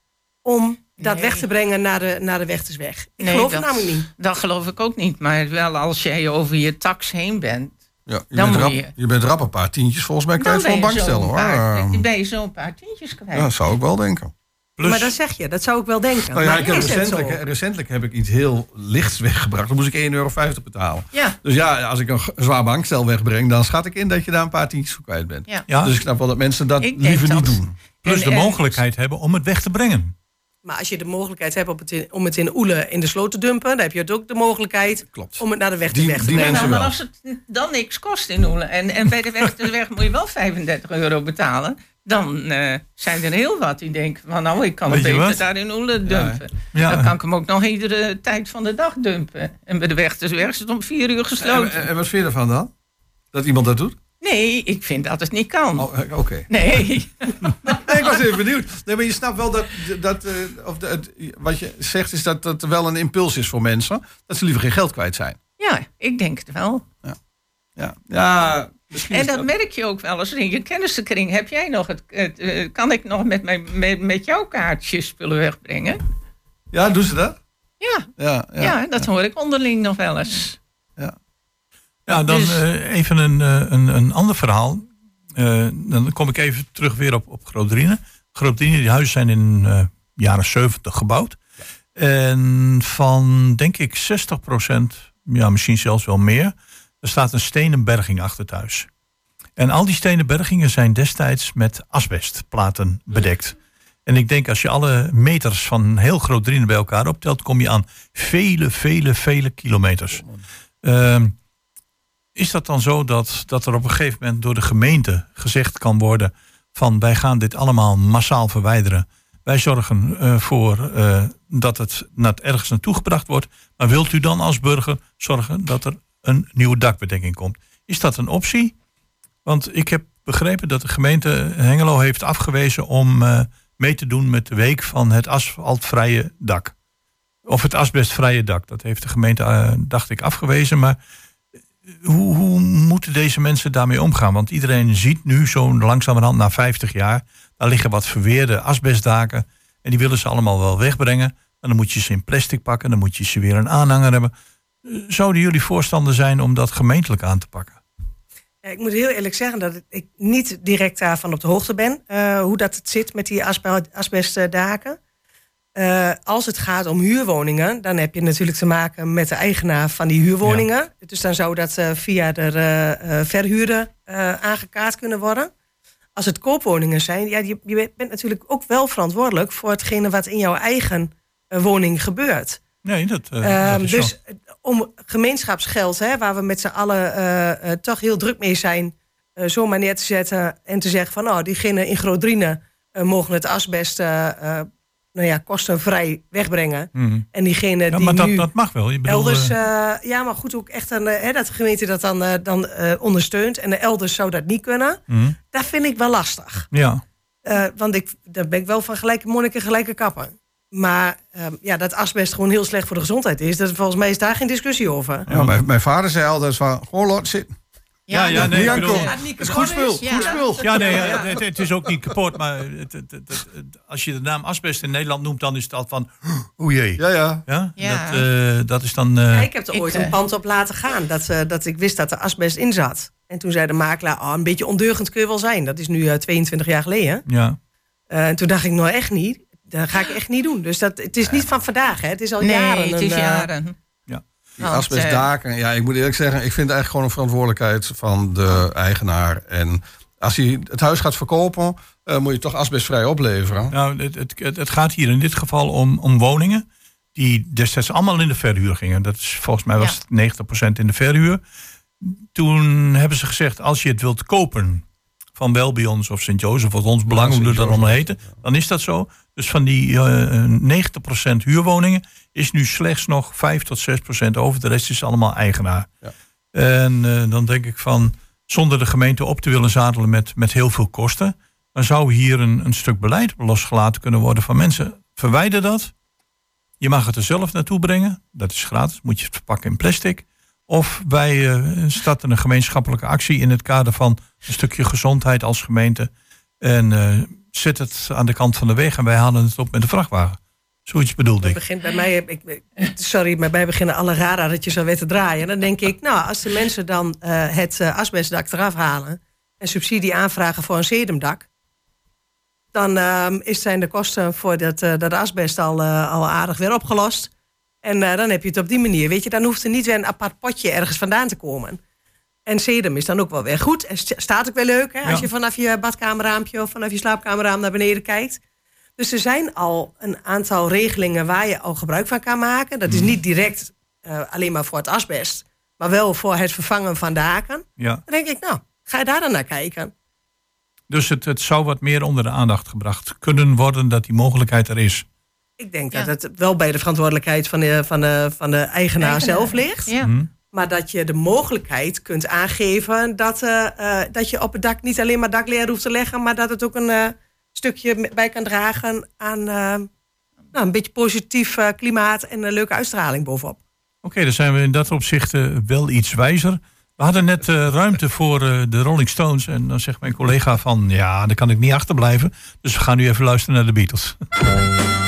om dat Nee. weg te brengen naar de, naar de Wechtersweg. Ik Nee, geloof het dat- namelijk niet. Dat geloof ik ook niet. Maar wel als jij over je tax heen bent. Ja, je, Dan bent moet rap, je- je bent rap een paar tientjes volgens mij kwijt voor een bankstellen zo'n hoor. paar- Eh, dan ben je zo'n paar tientjes kwijt. ja, dat zou ik wel denken. Plus, Maar dat zeg je, dat zou ik wel denken. Nou ja, maar ik heb het recentelijk, heb ik iets heel lichts weggebracht. Dan moest ik 1,50 euro betalen. Ja, Dus ja, als ik een zwaar bankstel wegbreng, dan schat ik in dat je daar een paar tientjes voor kwijt bent. ja. ja, Dus ik snap wel dat mensen dat Ik liever niet dat- doen. plus en- de en- mogelijkheid hebben om het weg te brengen. Maar als je de mogelijkheid hebt om het in, om het in Oele in de sloot te dumpen... dan heb je het ook de mogelijkheid Klopt. om het naar de weg te, Die- weg te die brengen. mensen Nou, wel. maar als het dan niks kost in Oelen en, en bij de weg, de weg moet je wel 35 euro betalen, dan eh, zijn er heel wat die denken van nou, ik kan het Weet beter wat? daar in Oelen dumpen. Ja. Dan kan ik hem ook nog iedere tijd van de dag dumpen. En bij de weg, de weg is het om vier uur En, gesloten. en- en wat vind je ervan dan? Dat iemand dat doet? Nee, ik vind dat het niet kan. Oh, eh, Oké. Nee. Nee, ik was even benieuwd. Nee, maar je snapt wel dat, dat eh, of wat je zegt is dat dat wel een impuls is voor mensen. Dat ze liever geen geld kwijt zijn. Ja, ik denk het wel. Ja, ja misschien En dat merk je ook wel eens in je kennissenkring. Heb jij nog het, het, eh, kan ik nog met, mijn, met, met jouw kaartjes spullen wegbrengen? Ja, doen ze dat? Ja, Ja, ja, ja. dat hoor ik onderling nog wel eens. Ja, dan Dus- eh, even een, eh, een, een ander verhaal. Eh, dan kom ik even terug weer op, op Grootdrine. Grootdrine, die huizen zijn in de jaren 70 gebouwd. En van, denk ik, 60% ja, misschien zelfs wel meer... er staat een stenen berging achter thuis. En al die stenen bergingen zijn destijds met asbestplaten bedekt. En ik denk als je alle meters van heel Grootdrine bij elkaar optelt... kom je aan vele, vele, vele kilometers. Ehm, is dat dan zo dat, dat er op een gegeven moment door de gemeente gezegd kan worden van wij gaan dit allemaal massaal verwijderen. Wij zorgen eh, voor eh, dat het naar ergens naartoe gebracht wordt. Maar wilt u dan als burger zorgen dat er een nieuwe dakbedekking komt? Is dat een optie? Want ik heb begrepen dat de gemeente Hengelo heeft afgewezen om eh, mee te doen met de week van het asfaltvrije dak. Of het asbestvrije dak. Dat heeft de gemeente, dacht ik, afgewezen. Maar hoe, moeten deze mensen daarmee omgaan? Want iedereen ziet nu zo langzamerhand na 50 jaar... daar liggen wat verweerde asbestdaken... en die willen ze allemaal wel wegbrengen. En dan moet je ze in plastic pakken, dan moet je ze weer een aanhanger hebben. Eh, Zouden jullie voorstander zijn om dat gemeentelijk aan te pakken? Ja, Ik moet heel eerlijk zeggen dat ik niet direct daarvan op de hoogte ben. eh, hoe dat het zit met die asbe- asbestdaken. Eh, als het gaat om huurwoningen, dan heb je natuurlijk te maken met de eigenaar van die huurwoningen. Dus dan zou dat eh, via de eh, verhuurder aangekaart kunnen worden. Als het koopwoningen zijn, ja, je, je bent natuurlijk ook wel verantwoordelijk voor hetgene wat in jouw eigen woning gebeurt. Nee, dat, eh, Ehm, dat is dus om gemeenschapsgeld, hè, waar we met z'n allen toch heel druk mee zijn, zomaar neer te zetten en te zeggen van nou, diegenen in Grootdrine eh, mogen het asbest nou ja, kostenvrij wegbrengen. Mhm. En diegene Ja, die maar dat, nu dat mag wel. Je bedoelt, elders, eh, eh, ja, maar goed ook echt een, eh, hè, dat de gemeente dat dan, dan eh, ondersteunt en de elders zou dat niet kunnen. mhm. Dat vind ik wel lastig. Ja, Eh, want ik, daar ben ik wel van gelijke monniken, gelijke kappen. Maar ehm, ja, dat asbest gewoon heel slecht voor de gezondheid is, dat, volgens mij is daar geen discussie over. Ja, mijn, mijn vader zei altijd van, gewoon laat zitten. Ja, ja, nee, ik bedoel- Het is goed spul, kapot is, goed ja. spul. Ja, nee, het, het is ook niet kapot. Maar het, het, het- het- het- als je de naam asbest in Nederland noemt, dan is het al van... O jee. Ja, ja. Ja? Ja. Dat, eh, dat is dan... eh, Ja, ik heb er ooit eh, een pand op laten gaan. Dat, dat ik wist dat er asbest in zat. En toen zei de makelaar, oh, een beetje ondeugend kun je wel zijn. Dat is nu eh, 22 jaar geleden. ja. Eh, en toen dacht ik, nou echt niet. Dat ga ik echt niet doen. Dus dat, het is niet van vandaag, hè. Het is al Nee, jaren. het is een, jaren. Die Want, asbestdaken, ja, ik moet eerlijk zeggen, ik vind het eigenlijk gewoon een verantwoordelijkheid van de eigenaar. En als hij het huis gaat verkopen, eh, moet je toch asbestvrij opleveren. Nou, het, het, het, gaat hier in dit geval om, om woningen... die destijds allemaal in de verhuur gingen. Dat is, volgens mij was Ja. het 90% in de verhuur. Toen hebben ze gezegd, als je het wilt kopen... van Welbions of Sint Jozef of ons belang, Ja, hoe Sint dat allemaal heten... dan is dat zo. Dus van die eh 90% huurwoningen... is nu slechts nog 5 tot 6% over. De rest is allemaal eigenaar. Ja. En eh, dan denk ik van... zonder de gemeente op te willen zadelen met, met heel veel kosten... dan zou hier een, een stuk beleid losgelaten kunnen worden van mensen. Verwijder dat. Je mag het er zelf naartoe brengen. Dat is gratis. Moet je het verpakken in plastic. Of wij eh, starten een gemeenschappelijke actie in het kader van een stukje gezondheid als gemeente. En zet het aan de kant van de weg en wij halen het op met de vrachtwagen. Zoiets bedoelde ik. begint bij mij, ik, sorry, maar bij beginnen alle radarretjes alweer te draaien. Dan denk ik, nou, als de mensen dan eh, het eh, asbestdak eraf halen en subsidie aanvragen voor een sedumdak, dan ehm, is zijn de kosten voor dat, eh, dat asbest al, al aardig weer opgelost. En dan heb je het op die manier. Weet je, dan hoeft er niet weer een apart potje ergens vandaan te komen. En sedum is dan ook wel weer goed. En st- staat ook wel leuk, hè, als Ja. je vanaf je badkamerraampje of vanaf je slaapkamerraam naar beneden kijkt. Dus er zijn al een aantal regelingen waar je al gebruik van kan maken. Dat is Mhm. niet direct eh, alleen maar voor het asbest, maar wel voor het vervangen van daken. Ja. Dan denk ik, nou, ga je daar dan naar kijken? Dus het, het zou wat meer onder de aandacht gebracht kunnen worden dat die mogelijkheid er is. Ik denk Ja. dat het wel bij de verantwoordelijkheid van de, van de, van de eigenaar, Eigenaar. zelf ligt. Ja. Hm? Maar dat je de mogelijkheid kunt aangeven dat, eh, eh, dat je op het dak niet alleen maar dakleer hoeft te leggen, maar dat het ook een eh, stukje bij kan dragen aan nou, een beetje positief klimaat en een leuke uitstraling bovenop. Oké, dan zijn we in dat opzicht wel iets wijzer. We hadden net ruimte voor de Rolling Stones. En dan zegt mijn collega van, ja, daar kan ik niet achterblijven. Dus we gaan nu even luisteren naar de Beatles.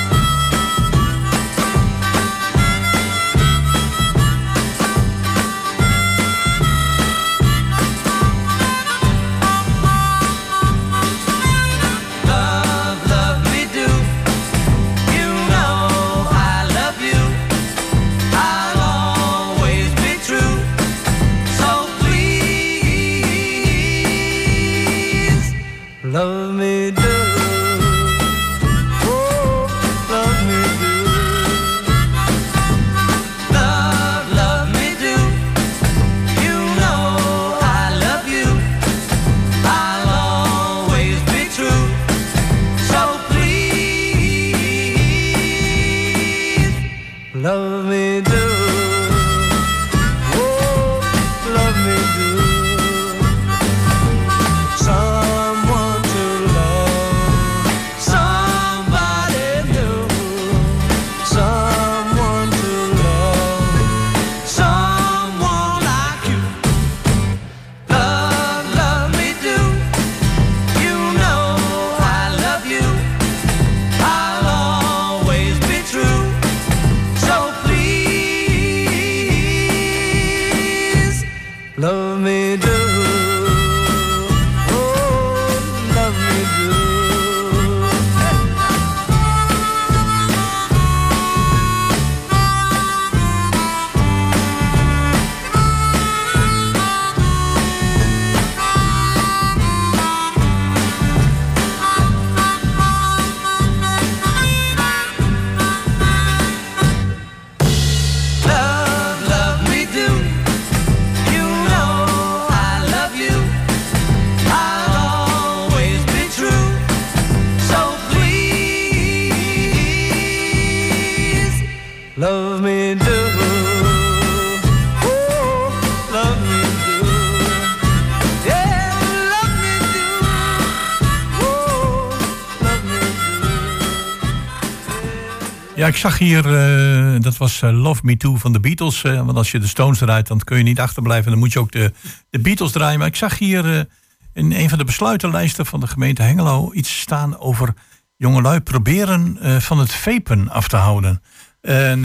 ik zag hier, eh, dat was eh, Love Me Too van de Beatles. eh, want als je de Stones draait, dan kun je niet achterblijven. Dan moet je ook de, de Beatles draaien. Maar ik zag hier in een van de besluitenlijsten van de gemeente Hengelo... iets staan over jongelui proberen van het vapen af te houden. En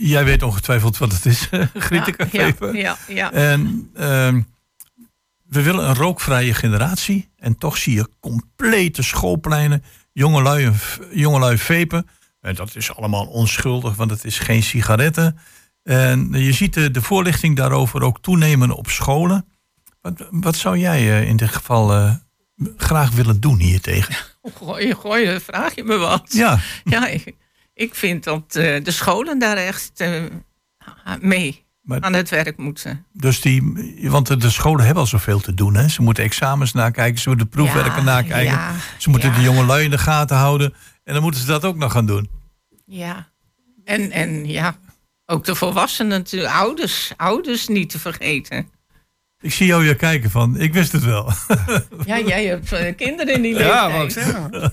jij weet ongetwijfeld wat het is, Grietige ja, vapen. ja, ja. En ehm, we willen een rookvrije generatie. En toch zie je complete schoolpleinen, jongelui, jongelui vapen. En dat is allemaal onschuldig, want het is geen sigaretten. En je ziet de, de voorlichting daarover ook toenemen op scholen. Wat, wat zou jij eh, in dit geval eh, graag willen doen hiertegen? Gooi, gooi, vraag je me wat. Ja, Ja, ik, ik vind dat eh, de scholen daar echt eh, mee maar aan het werk moeten. dus die, want de, de scholen hebben al zoveel te doen. Hè? Ze moeten examens nakijken, ze moeten proefwerken Ja, nakijken. ja, Ze moeten ja. de jongelui in de gaten houden. En dan moeten ze dat ook nog gaan doen. Ja. En, en ja, ook de volwassenen, natuurlijk, ouders, ouders niet te vergeten. Ik zie jou hier kijken van, ik wist het wel. Ja, jij hebt eh, kinderen in die leeftijd. Ja, zeggen.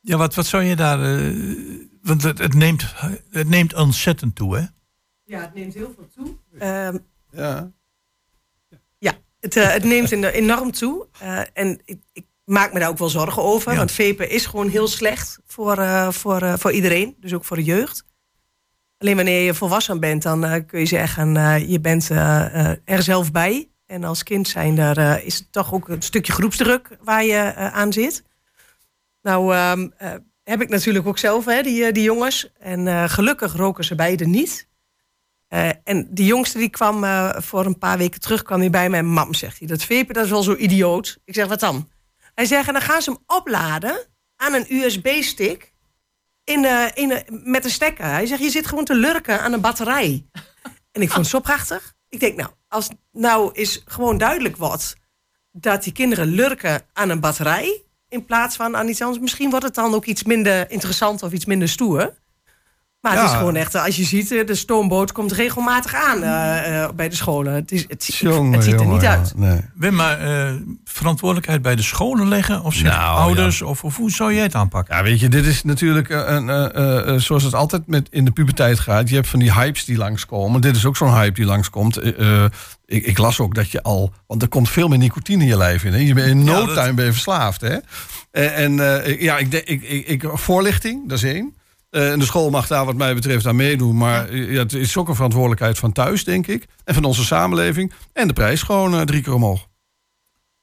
Ja, wat, wat zou je daar... eh, want het, het, neemt, het neemt ontzettend toe, hè? Ja, het neemt heel veel toe. Ehm, Ja. ja, het, eh, het neemt eno- enorm toe. Eh, en ik, ik maak me daar ook wel zorgen over. Ja. Want vapen is gewoon heel slecht voor, eh, voor, eh, voor iedereen. Dus ook voor de jeugd. Alleen wanneer je volwassen bent, dan eh, kun je zeggen... je bent er zelf bij. En als kind zijn er, is het toch ook een stukje groepsdruk waar je aan zit. Nou ehm, eh, heb ik natuurlijk ook zelf hè, die, die jongens. En gelukkig roken ze beide niet. En die jongste die kwam voor een paar weken terug, kwam hij bij mij. Mam, zegt hij, dat vapen dat is wel zo idioot. Ik zeg, wat dan? Hij zegt, en dan gaan ze hem opladen aan een USB-stick in, eh, in, eh, met een stekker. Hij zegt, je zit gewoon te lurken aan een batterij. en ik vond het zo prachtig. Ik denk, nou, als nou is gewoon duidelijk wordt... dat die kinderen lurken aan een batterij... in plaats van aan iets anders... misschien wordt het dan ook iets minder interessant of iets minder stoer... Maar het Ja. is gewoon echt, eh, als je ziet, eh, de stoomboot komt regelmatig aan eh, eh, bij de scholen. Het, is, het, ik- Jongen, het ziet er jongen, niet ja. uit. Nee. Wim, maar eh, verantwoordelijkheid bij de scholen leggen? Of zeg Nou, ouders? Of, of hoe zou jij het aanpakken? Ja, weet je, dit is natuurlijk een, eh, eh, eh, zoals het altijd met in de puberteit gaat. Je hebt van die hypes die langskomen. Dit is ook zo'n hype die langskomt. Ik, ik las ook dat je al, want er komt veel meer nicotine in je lijf in. Hè? Je bent in no Ja, dat- time ben je verslaafd. Hè? Eh, en eh, ja, ik, denk- ik, ik, ik, voorlichting, dat is één. Eh, en de school mag daar wat mij betreft aan meedoen. Maar eh, ja, het is ook een verantwoordelijkheid van thuis, denk ik. En van onze samenleving. En de prijs gewoon eh, drie keer omhoog.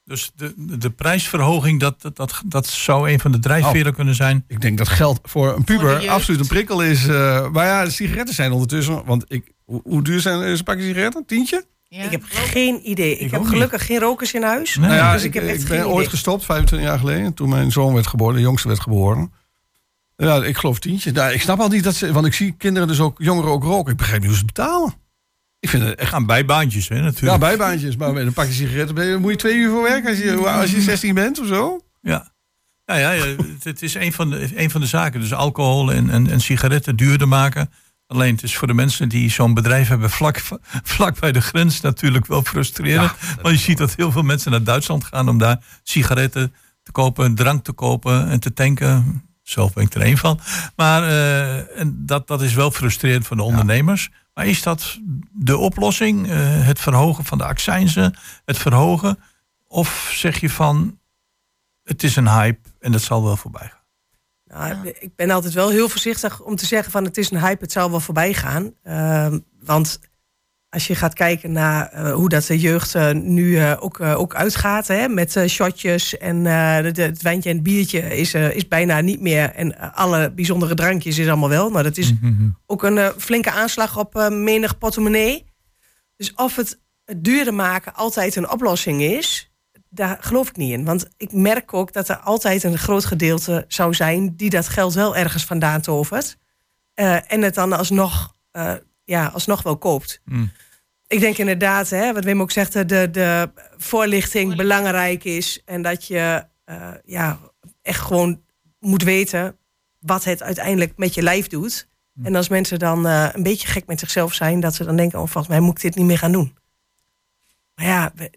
Dus de, de prijsverhoging, dat, dat, dat, zou een van de drijfveren kunnen zijn. Ik denk dat geld voor een puber absoluut een prikkel is. eh, maar ja, de sigaretten zijn ondertussen. Want ik, hoe, hoe duur zijn een pakje sigaretten? Tientje? Ja, Ik heb geen idee. Ik, Ik heb gelukkig geen rokers in huis. Nee. Nou ja, dus ik, ik heb echt ik geen ben idee. ooit gestopt, 25 jaar geleden. Toen mijn zoon werd geboren, de jongste werd geboren. Ja, ik geloof tientje. Nou, ik snap al niet dat ze... Want ik zie kinderen dus ook, jongeren ook roken. Ik begrijp niet hoe ze het betalen. Ik vind het echt... Gaan bijbaantjes, hè, Ja, natuurlijk. bijbaantjes. Maar met een pakje sigaretten ben je, moet je twee uur voor werken als je, als je 16 bent of zo. Ja. Ja, ja, ja, het- het is een van de, een van de zaken. Dus alcohol en, en, en sigaretten duurder maken. Alleen het is voor de mensen die zo'n bedrijf hebben vlak, vlak bij de grens natuurlijk wel frustrerend. Want je ziet dat heel veel mensen naar Duitsland gaan om daar sigaretten te kopen, drank te kopen en te tanken. Zelf ben ik er één van. Maar eh, en dat, dat is wel frustrerend voor de ondernemers. Maar is dat de oplossing? Eh, het verhogen van de accijnzen? Het verhogen? Of zeg je van, het is een hype en dat zal wel voorbij gaan? Nou, Ik ben altijd wel heel voorzichtig om te zeggen van het is een hype, het zal wel voorbij gaan. Ehm, want als je gaat kijken naar eh, hoe dat de jeugd eh, nu eh, ook, ook uitgaat, hè, met shotjes en de- de- het wijntje en het biertje is, is bijna niet meer. En alle bijzondere drankjes is allemaal wel. Nou, dat is ook een flinke aanslag op menig portemonnee. Dus of het, het duurder maken altijd een oplossing is, daar geloof ik niet in. Want ik merk ook dat er altijd een groot gedeelte zou zijn die dat geld wel ergens vandaan tovert. En het dan alsnog, ja, alsnog wel koopt. Mm. Ik denk inderdaad, hè, wat Wim ook zegt, de, de voorlichting belangrijk is. En dat je eh, ja, echt gewoon moet weten wat het uiteindelijk met je lijf doet. En als mensen dan eh, een beetje gek met zichzelf zijn, dat ze dan denken: oh, volgens mij moet ik dit niet meer gaan doen. Maar ja, we-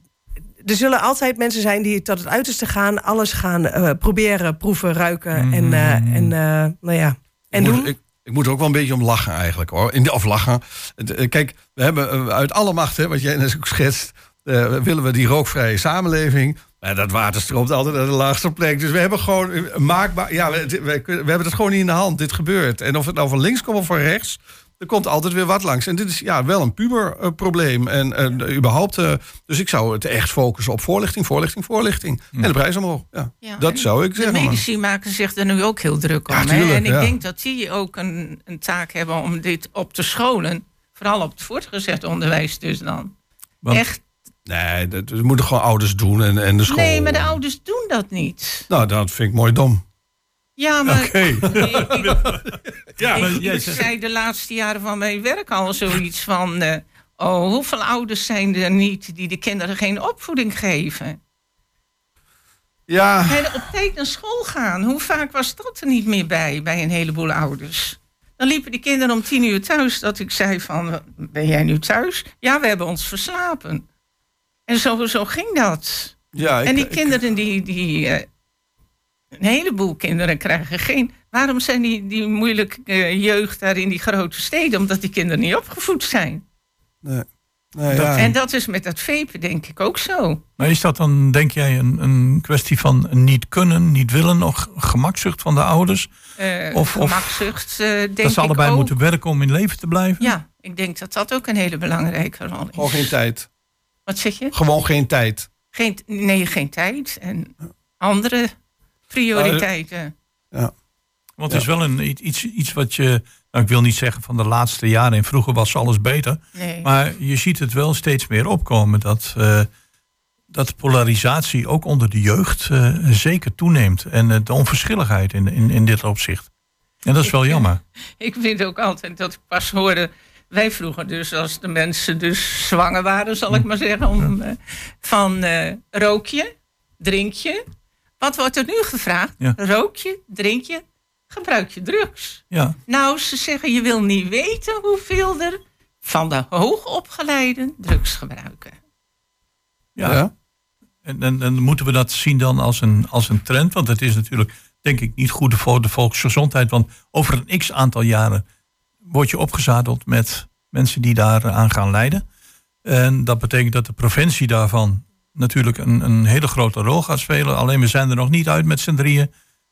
er zullen altijd mensen zijn die tot het uiterste gaan, alles gaan eh, proberen, proeven, ruiken en, eh, en eh, nou ja, en doen. Ik, ik moet er ook wel een beetje om lachen eigenlijk hoor. In of lachen. Eh, Kijk, we hebben eh, uit alle macht, hè, wat jij net ook schetst, eh, willen we die rookvrije samenleving. Maar dat water stroomt altijd naar de laagste plek. Dus we hebben gewoon maakbaar. Ja, we, we, we hebben het gewoon niet in de hand. Dit gebeurt. En of het nou van links komt of van rechts. Er komt altijd weer wat langs. En dit is ja, wel een puberprobleem. en eh, überhaupt. eh, dus ik zou het echt focussen op voorlichting, voorlichting, voorlichting. En de prijs omhoog. Ja, Ja, dat en zou ik De zeggen. maar- medici maken zich er nu ook heel druk om. Ja, hè? En ik ja. denk dat die ook een, een taak hebben om dit op te scholen. Vooral op het voortgezet onderwijs dus dan. Want- Echt. Nee, dat, dat moeten gewoon ouders doen en, en de school. Nee, maar de ouders doen dat niet. Nou, dat vind ik mooi dom. Ja, maar ik, Ja, maar ik- jij ik zegt- zei de laatste jaren van mijn werk al zoiets van... eh, oh, hoeveel ouders zijn er niet die de kinderen geen opvoeding geven? Ja, En op tijd naar school gaan. Hoe vaak was dat er niet meer bij, bij een heleboel ouders? Dan liepen die kinderen om tien uur thuis. Dat ik zei van, ben jij nu thuis? Ja, we hebben ons verslapen. En zo, zo ging dat. ja ik, en die kinderen, die, die eh, een heleboel kinderen krijgen geen... Waarom zijn die, die moeilijke eh, jeugd daar in die grote steden? Omdat die kinderen niet opgevoed zijn. nee. Nou ja. En dat is met dat vapen denk ik ook zo. Maar is dat dan, denk jij, een, een kwestie van niet kunnen, niet willen, of gemakzucht van de ouders? Eh Of- gemakzucht, eh, denk dat ze ik allebei ook. moeten werken om in leven te blijven? Ja, ik denk dat dat ook een hele belangrijke rol is. Gewoon geen tijd. Wat zeg je? Gewoon geen tijd. Geen, nee, geen tijd. En andere prioriteiten. Want het is wel een, iets, iets wat je, nou, ik wil niet zeggen van de laatste jaren, en vroeger was alles beter. Nee. Maar je ziet het wel steeds meer opkomen dat, eh, dat polarisatie ook onder de jeugd eh, zeker toeneemt. En eh, de onverschilligheid in, in, in dit opzicht. En dat is wel jammer. Ik vind ook altijd dat ik pas hoorde. Wij vroegen dus als de mensen dus zwanger waren, zal ik maar zeggen, om, van eh, rook je, drink je. Wat wordt er nu gevraagd? Ja. Rook je, drink je, gebruik je drugs? Ja, Nou, ze zeggen je wil niet weten hoeveel er van de hoogopgeleiden drugs gebruiken. ja. Ja. En, en, en moeten we dat zien dan als een, als een trend? Want het is natuurlijk, denk ik, niet goed voor de volksgezondheid. Want over een x aantal jaren word je opgezadeld met mensen die daar aan gaan lijden. En dat betekent dat de preventie daarvan natuurlijk een, een hele grote rol gaat spelen. Alleen we zijn er nog niet uit met z'n drieën.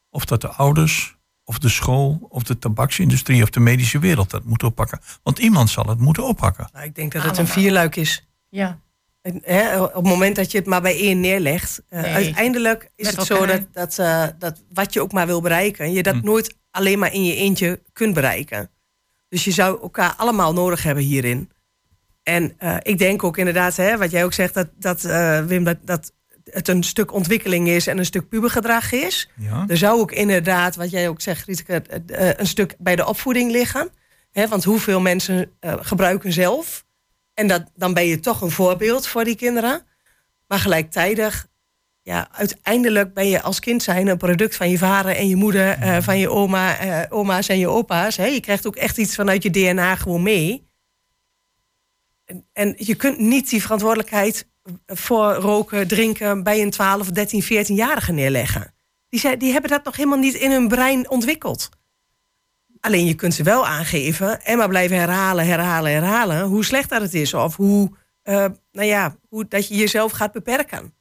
Of dat de ouders, of de school, of de tabaksindustrie of de medische wereld dat moeten oppakken. Want iemand zal het moeten oppakken. Nou, ik denk dat het een vierluik is. Ja. En, hè, op het moment dat je het maar bij één neerlegt, eh, Nee. uiteindelijk is Met het zo dat, dat, eh, dat wat je ook maar wil bereiken, je dat nooit alleen maar in je eentje kunt bereiken. Dus je zou elkaar allemaal nodig hebben hierin. En eh, ik denk ook inderdaad, hè, wat jij ook zegt, dat, dat eh, Wim, dat, dat het een stuk ontwikkeling is en een stuk pubergedrag is. Ja. Er zou ook inderdaad, wat jij ook zegt, Rietke, eh, een stuk bij de opvoeding liggen. Hè, want hoeveel mensen gebruiken zelf? En dat, dan ben je toch een voorbeeld voor die kinderen. Maar gelijktijdig, ja, uiteindelijk ben je als kind zijn een product van je vader en je moeder, van je oma, oma's en je opa's. Hè. Je krijgt ook echt iets vanuit je DNA gewoon mee. En, je kunt niet die verantwoordelijkheid voor roken, drinken bij een 12, 13, 14-jarige neerleggen. Die, zijn, die hebben dat nog helemaal niet in hun brein ontwikkeld. Alleen je kunt ze wel aangeven en maar blijven herhalen, herhalen, herhalen hoe slecht dat het is. Of hoe, eh, nou ja, hoe dat je jezelf gaat beperken.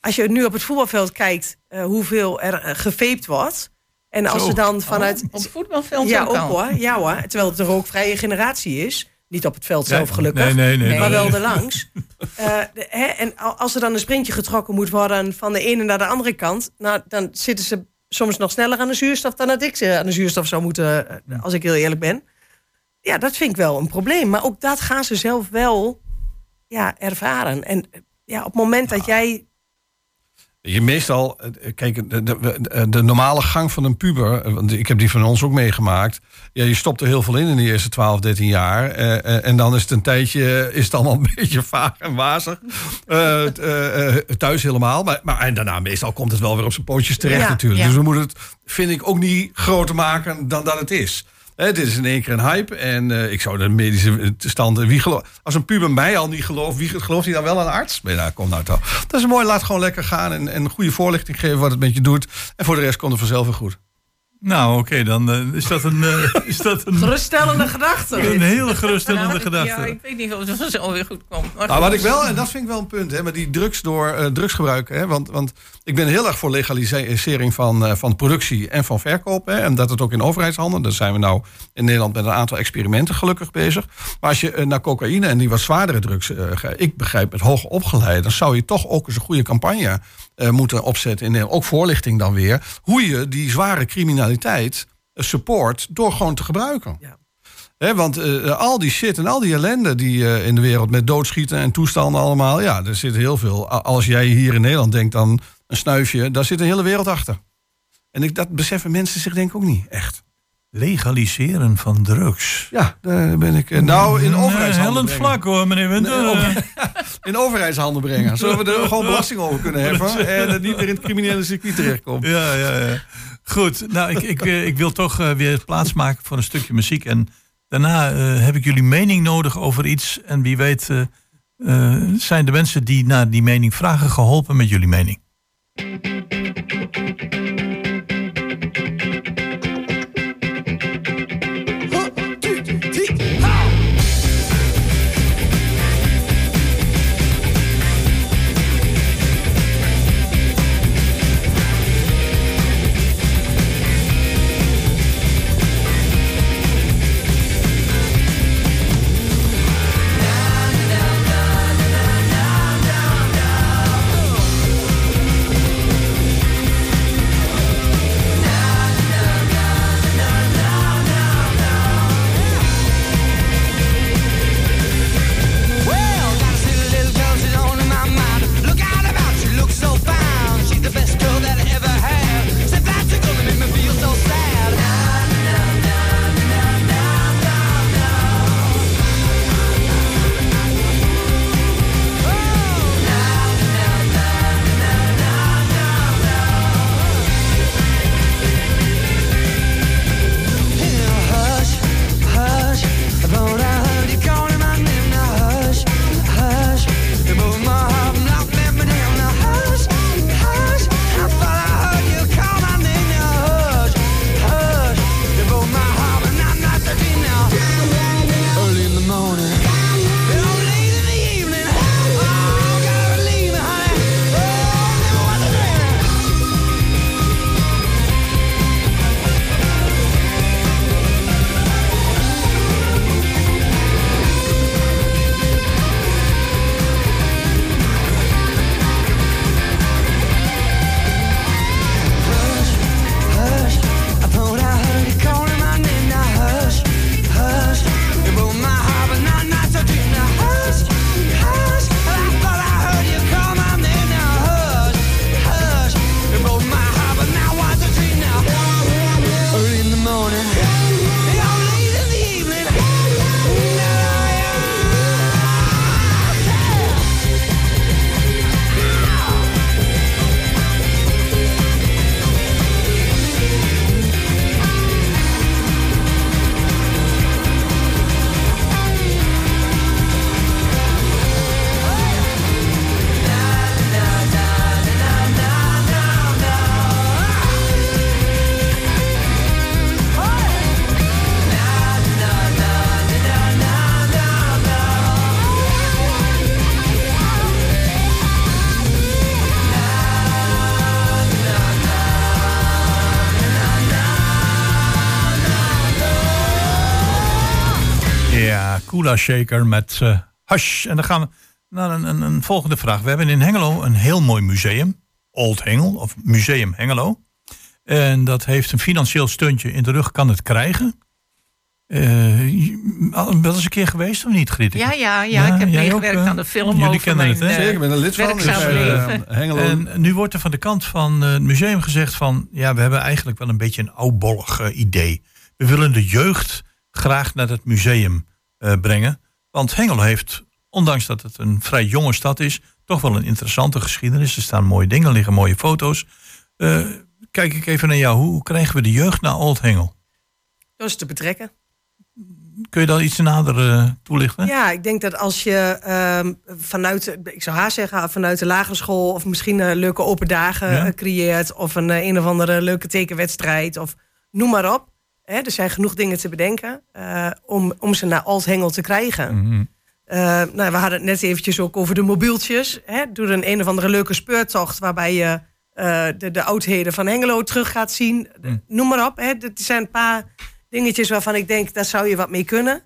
Als je nu op het voetbalveld kijkt eh, hoeveel er geveept wordt. En als Zo. ze dan vanuit. Op het voetbalveld ja, ook hoor. Ja hoor. Terwijl het een rookvrije generatie is. Niet op het veld zelf gelukkig. nee, nee, nee, maar wel erlangs. Eh, de- hè, en al- als er dan een sprintje getrokken moet worden van de ene naar de andere kant. Nou, dan zitten ze soms nog sneller aan de zuurstof dan dat ik ze aan de zuurstof zou moeten. eh, Als ik heel eerlijk ben. Ja, dat vind ik wel een probleem. Maar ook dat gaan ze zelf wel ja, ervaren. En eh, ja, op het moment dat jij Je meestal, eh, kijk, de, de, de normale gang van een puber, eh, want ik heb die van ons ook meegemaakt. Ja, je stopt er heel veel in in de eerste 12, 13 jaar. eh, eh, en dan is het een tijdje, is het allemaal een beetje vaag en wazig. Eh, eh, eh, thuis helemaal. Maar, maar en daarna meestal komt het wel weer op zijn pootjes terecht Ja, natuurlijk. ja. Dus we moeten het, vind ik, ook niet groter maken dan dat het is. Hè, dit is in één keer een hype. En eh, ik zou de medische stand. Wie geloof, als een puber mij al niet gelooft, wie gelooft hij dan wel aan een arts? Maar nou, kom nou toch. Dat is mooi. Laat gewoon lekker gaan. En, en goede voorlichting geven wat het met je doet. En voor de rest komt het vanzelf weer goed. Nou, oké, dan eh, is dat een, eh, is dat een, geruststellende gedachten. een hele geruststellende Nou, gedachte. Ja, ik weet niet of het vanzelf weer goed komt. Maar Nou, wat ik wel, en dat vind ik wel een punt, hè, met die drugs door eh, drugsgebruik. Hè, want, want ik ben heel erg voor legalisering van, eh, van productie en van verkoop. Hè, en dat het ook in overheidshanden. Daar zijn we nou in Nederland met een aantal experimenten gelukkig bezig. Maar als je eh, naar cocaïne en die wat zwaardere drugs. eh, ik begrijp met hoog opgeleid. dan zou je toch ook eens een goede campagne moeten opzetten. In, Nederland. ook voorlichting dan weer. Hoe je die zware criminaliteit support door gewoon te gebruiken. Ja. Want al die shit en al die ellende die eh, in de wereld met doodschieten en toestanden allemaal, ja, er zit heel veel. Als jij hier in Nederland denkt aan een snuifje, daar zit een hele wereld achter. En ik, dat beseffen mensen zich denk ik ook niet echt. Legaliseren van drugs. Ja, daar ben ik. eh, Nou, in overheidshanden hellend vlak hoor, meneer Winter. Nee, In overheidshanden brengen. Zodat we er gewoon belasting over kunnen heffen en het niet meer in het criminele circuit terechtkomt. Ja, ja, ja. Goed, nou, ik, ik, eh, ik wil toch eh, weer plaatsmaken voor een stukje muziek. En daarna heb ik jullie mening nodig over iets. En wie weet zijn de mensen die naar die mening vragen geholpen met jullie mening. Thank you. Kula Shaker met eh Hush. En dan gaan we naar een, een, een volgende vraag. We hebben in Hengelo een heel mooi museum. Old Hengel, of Museum Hengelo. En dat heeft een financieel steuntje in de rug, kan het krijgen. Eh, je- al- wel eens een keer geweest of niet, Griet? Ja, ja, ja, ik heb meegewerkt ook, aan de film Jullie over kennen mijn, het, hè? eh, Zeker, ik ben een lid van. Hengelo. En nu wordt er van de kant van eh, het museum gezegd van... ja, we hebben eigenlijk wel een beetje een oudbollig idee. We willen de jeugd graag naar het museum eh, brengen. Want Hengelo heeft, ondanks dat het een vrij jonge stad is... toch wel een interessante geschiedenis. Er staan mooie dingen, liggen mooie foto's. Eh, kijk ik even naar jou. Hoe, krijgen we de jeugd naar Old Hengel? Dat is te betrekken. Kun je dat iets nader eh, toelichten? Ja, ik denk dat als je ehm, vanuit, ik zou haar zeggen, vanuit de lagere school of misschien leuke open dagen Ja. creëert of een een of andere leuke tekenwedstrijd of noem maar op. Hè, er zijn genoeg dingen te bedenken eh, om, om ze naar Alt-Hengel te krijgen. Mhm. Eh, nou, we hadden het net eventjes ook over de mobieltjes. Hè? Doe een een of andere leuke speurtocht waarbij je eh, de, de oudheden van Hengelo terug gaat zien. Mm. Noem maar op. Hè? Er zijn een paar dingetjes waarvan ik denk, daar zou je wat mee kunnen.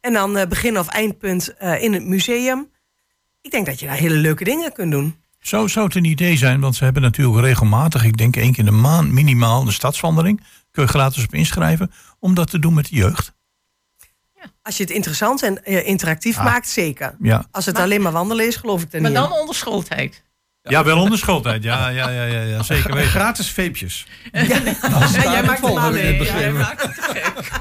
En dan begin- of eindpunt in het museum. Ik denk dat je daar hele leuke dingen kunt doen. Zou, zou het een idee zijn, want ze hebben natuurlijk regelmatig, ik denk één keer in de maand minimaal, de stadswandeling. Kun je gratis op inschrijven, om dat te doen met de jeugd. Als je het interessant en eh, interactief Ah. maakt, zeker. Ja, Als het alleen maar wandelen is, geloof ik er Maar niet dan in. onder schooltijd. ja wel onder schooltijd. Ja, ja, ja, ja, ja zeker weten. Gratis veepjes. Ja, jij maakt vol, heb ik. Ja, maakt het gek.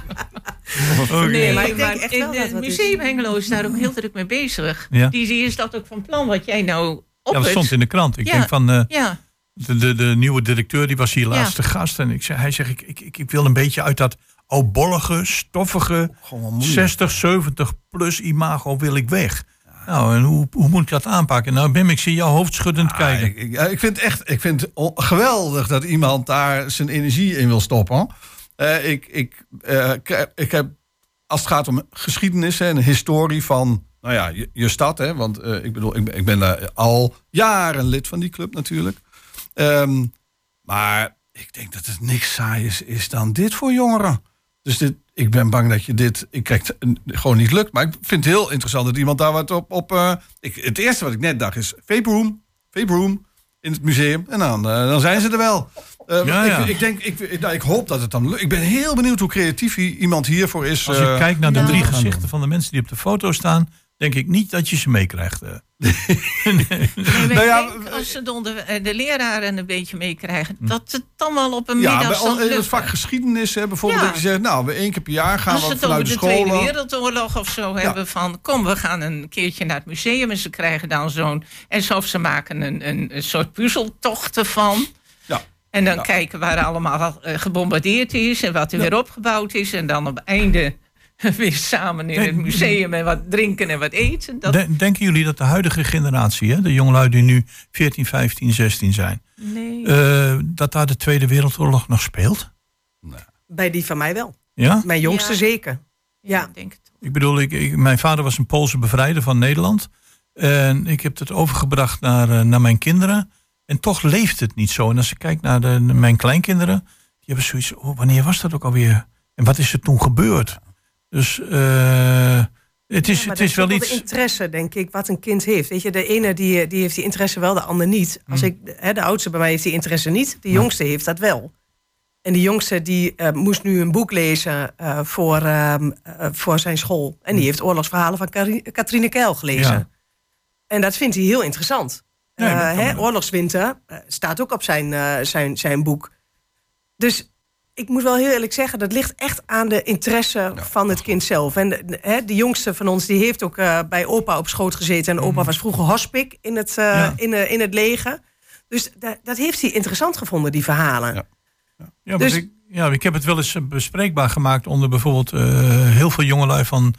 Nee, maar maar, ik denk echt wel het museum Hengelo is daar ook heel druk mee bezig. Ja. Die, die is dat ook van plan wat jij nou op Ja, dat stond in de krant. Ik Ja. denk van, eh, Ja, de, de, de nieuwe directeur die was hier Ja. laatste gast. En ik zei, hij zegt, ik, ik, ik, ik wil een beetje uit dat oudbollige, stoffige, Gewoon wel moeilijk. 60, 70 plus imago wil ik weg. Nou, en hoe, hoe moet ik dat aanpakken? Nou, Bim, ik zie jou hoofdschuddend Ah, kijken. ik, ik, ja, ik vind het echt ik vind het geweldig dat iemand daar zijn energie in wil stoppen. Eh, ik, ik, eh, ik, heb, als het gaat om geschiedenis en historie van nou ja, je, je stad. Hè, want eh, ik bedoel, ik ben, ik ben daar al jaren lid van die club natuurlijk. Ehm, maar ik denk dat het niks saai is, is dan dit voor jongeren. Dus dit, ik ben bang dat je dit ik kijk, het gewoon niet lukt. Maar ik vind het heel interessant dat iemand daar wat op... op eh, ik, het eerste wat ik net dacht is vape room, vape room in het museum. En dan, eh, dan zijn ze er wel. Eh, Ja, ja. Ik, ik, denk, ik, ik, nou, ik hoop dat het dan lukt. Ik ben heel benieuwd hoe creatief iemand hiervoor is. Als je kijkt naar de drie gezichten van de mensen die op de foto staan, denk ik niet dat je ze meekrijgt. eh. Nee, Nou ja, denk, als ze de, eh, de leraren een beetje meekrijgen, dat het dan wel op een ja, bij, middagstand in het vak geschiedenis hè, bijvoorbeeld. Ja. Dat je zegt, nou, we één keer per jaar gaan Als we ze het over vanuit de de Tweede scholen. Wereldoorlog of zo hebben van... kom, we gaan een keertje naar het museum en ze krijgen dan zo'n... en zo, of ze maken een, een, een soort puzzeltocht ervan. Ja. En dan Ja. kijken waar allemaal eh, gebombardeerd is... en wat er weer opgebouwd is. En dan op einde weer samen in het museum... en wat drinken en wat eten. Dat, Den- Denken jullie dat de huidige generatie, hè, de jongelui die nu 14, 15, 16 zijn, nee. eh, dat daar de Tweede Wereldoorlog nog speelt? Bij die van mij wel. Ja? Mijn jongste Ja. zeker. ja. ik denk het. Ik bedoel, ik, ik- mijn vader was een Poolse bevrijder van Nederland. En ik heb het overgebracht naar, eh, naar mijn kinderen. En toch leeft het niet zo. En als ik kijk naar de, mijn kleinkinderen, die hebben zoiets. Oh, wanneer was dat ook alweer? En wat is er toen gebeurd? Dus eh, het is, Maar het is wel iets. de interesse, denk ik, wat een kind heeft. Weet je, de ene die, die heeft die interesse wel, de ander niet. Als Hmm. ik, hè, de oudste bij mij heeft die interesse niet. De jongste heeft dat wel. En die jongste die eh, moest nu een boek lezen eh, voor, ehm, eh, voor zijn school. En die heeft oorlogsverhalen van Katrine Keil gelezen. Hmm. Ja. En dat vindt hij heel interessant. Nee, hè. Oorlogswinter staat ook op zijn, zijn, zijn boek. Dus ik moet wel heel eerlijk zeggen, dat ligt echt aan de interesse van het kind zelf. En de, de- hè, de jongste van ons, die heeft ook eh, bij opa op schoot gezeten. En opa was vroeger hospik in het, eh, Mhm. Ja. in, eh, in het leger. Dus da- dat heeft hij interessant gevonden, die verhalen. Ja. Ja, Dus- ik, ja, ik heb het wel eens eh, bespreekbaar gemaakt onder bijvoorbeeld eh, heel veel jongelui van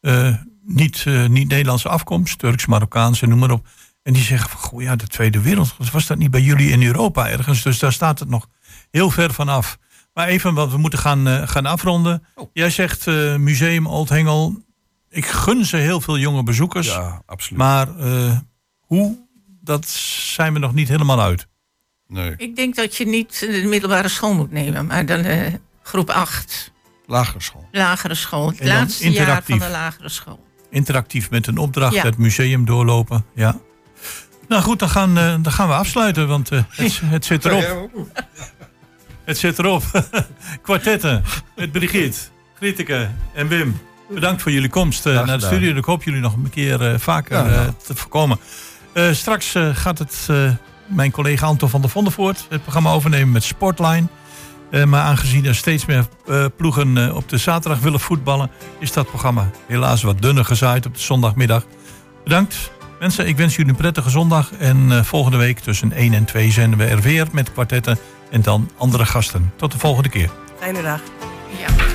eh, niet, eh, niet Nederlandse afkomst, Turks, Marokkaans en noem maar op. En die zeggen van, goh ja, de Tweede Wereldoorlog, was dat niet bij jullie in Europa ergens? Dus daar staat het nog heel ver van af. Maar even, want we moeten gaan, eh, gaan afronden. Oh. Jij zegt eh, Museum Old Hengel. Ik gun ze heel veel jonge bezoekers. Ja, absoluut. Maar eh, hoe, dat zijn we nog niet helemaal uit. nee. Ik denk dat je niet de middelbare school moet nemen, maar dan eh, groep 8. Lagere school. lagere school. Het laatste jaar van de lagere school. Interactief met een opdracht, Ja. het museum doorlopen. Ja. Nou goed, dan gaan, eh, dan gaan we afsluiten, want eh, het, het zit erop. Het zit erop. Kwartetten met Brigitte, Grieteke en Wim. Bedankt voor jullie komst eh, naar de studio. Ik hoop jullie nog een keer eh, vaker Ja, eh, nou. te voorkomen. Straks gaat het mijn collega Anton van der Vondervoort het programma overnemen met Sportline. Maar aangezien er steeds meer ploegen op de zaterdag willen voetballen, is dat programma helaas wat dunner gezaaid op de zondagmiddag. Bedankt. Mensen, ik wens jullie een prettige zondag. En volgende week tussen 1 en 2 zenden we er weer met kwartetten en dan andere gasten. Tot de volgende keer. Fijne dag. Ja.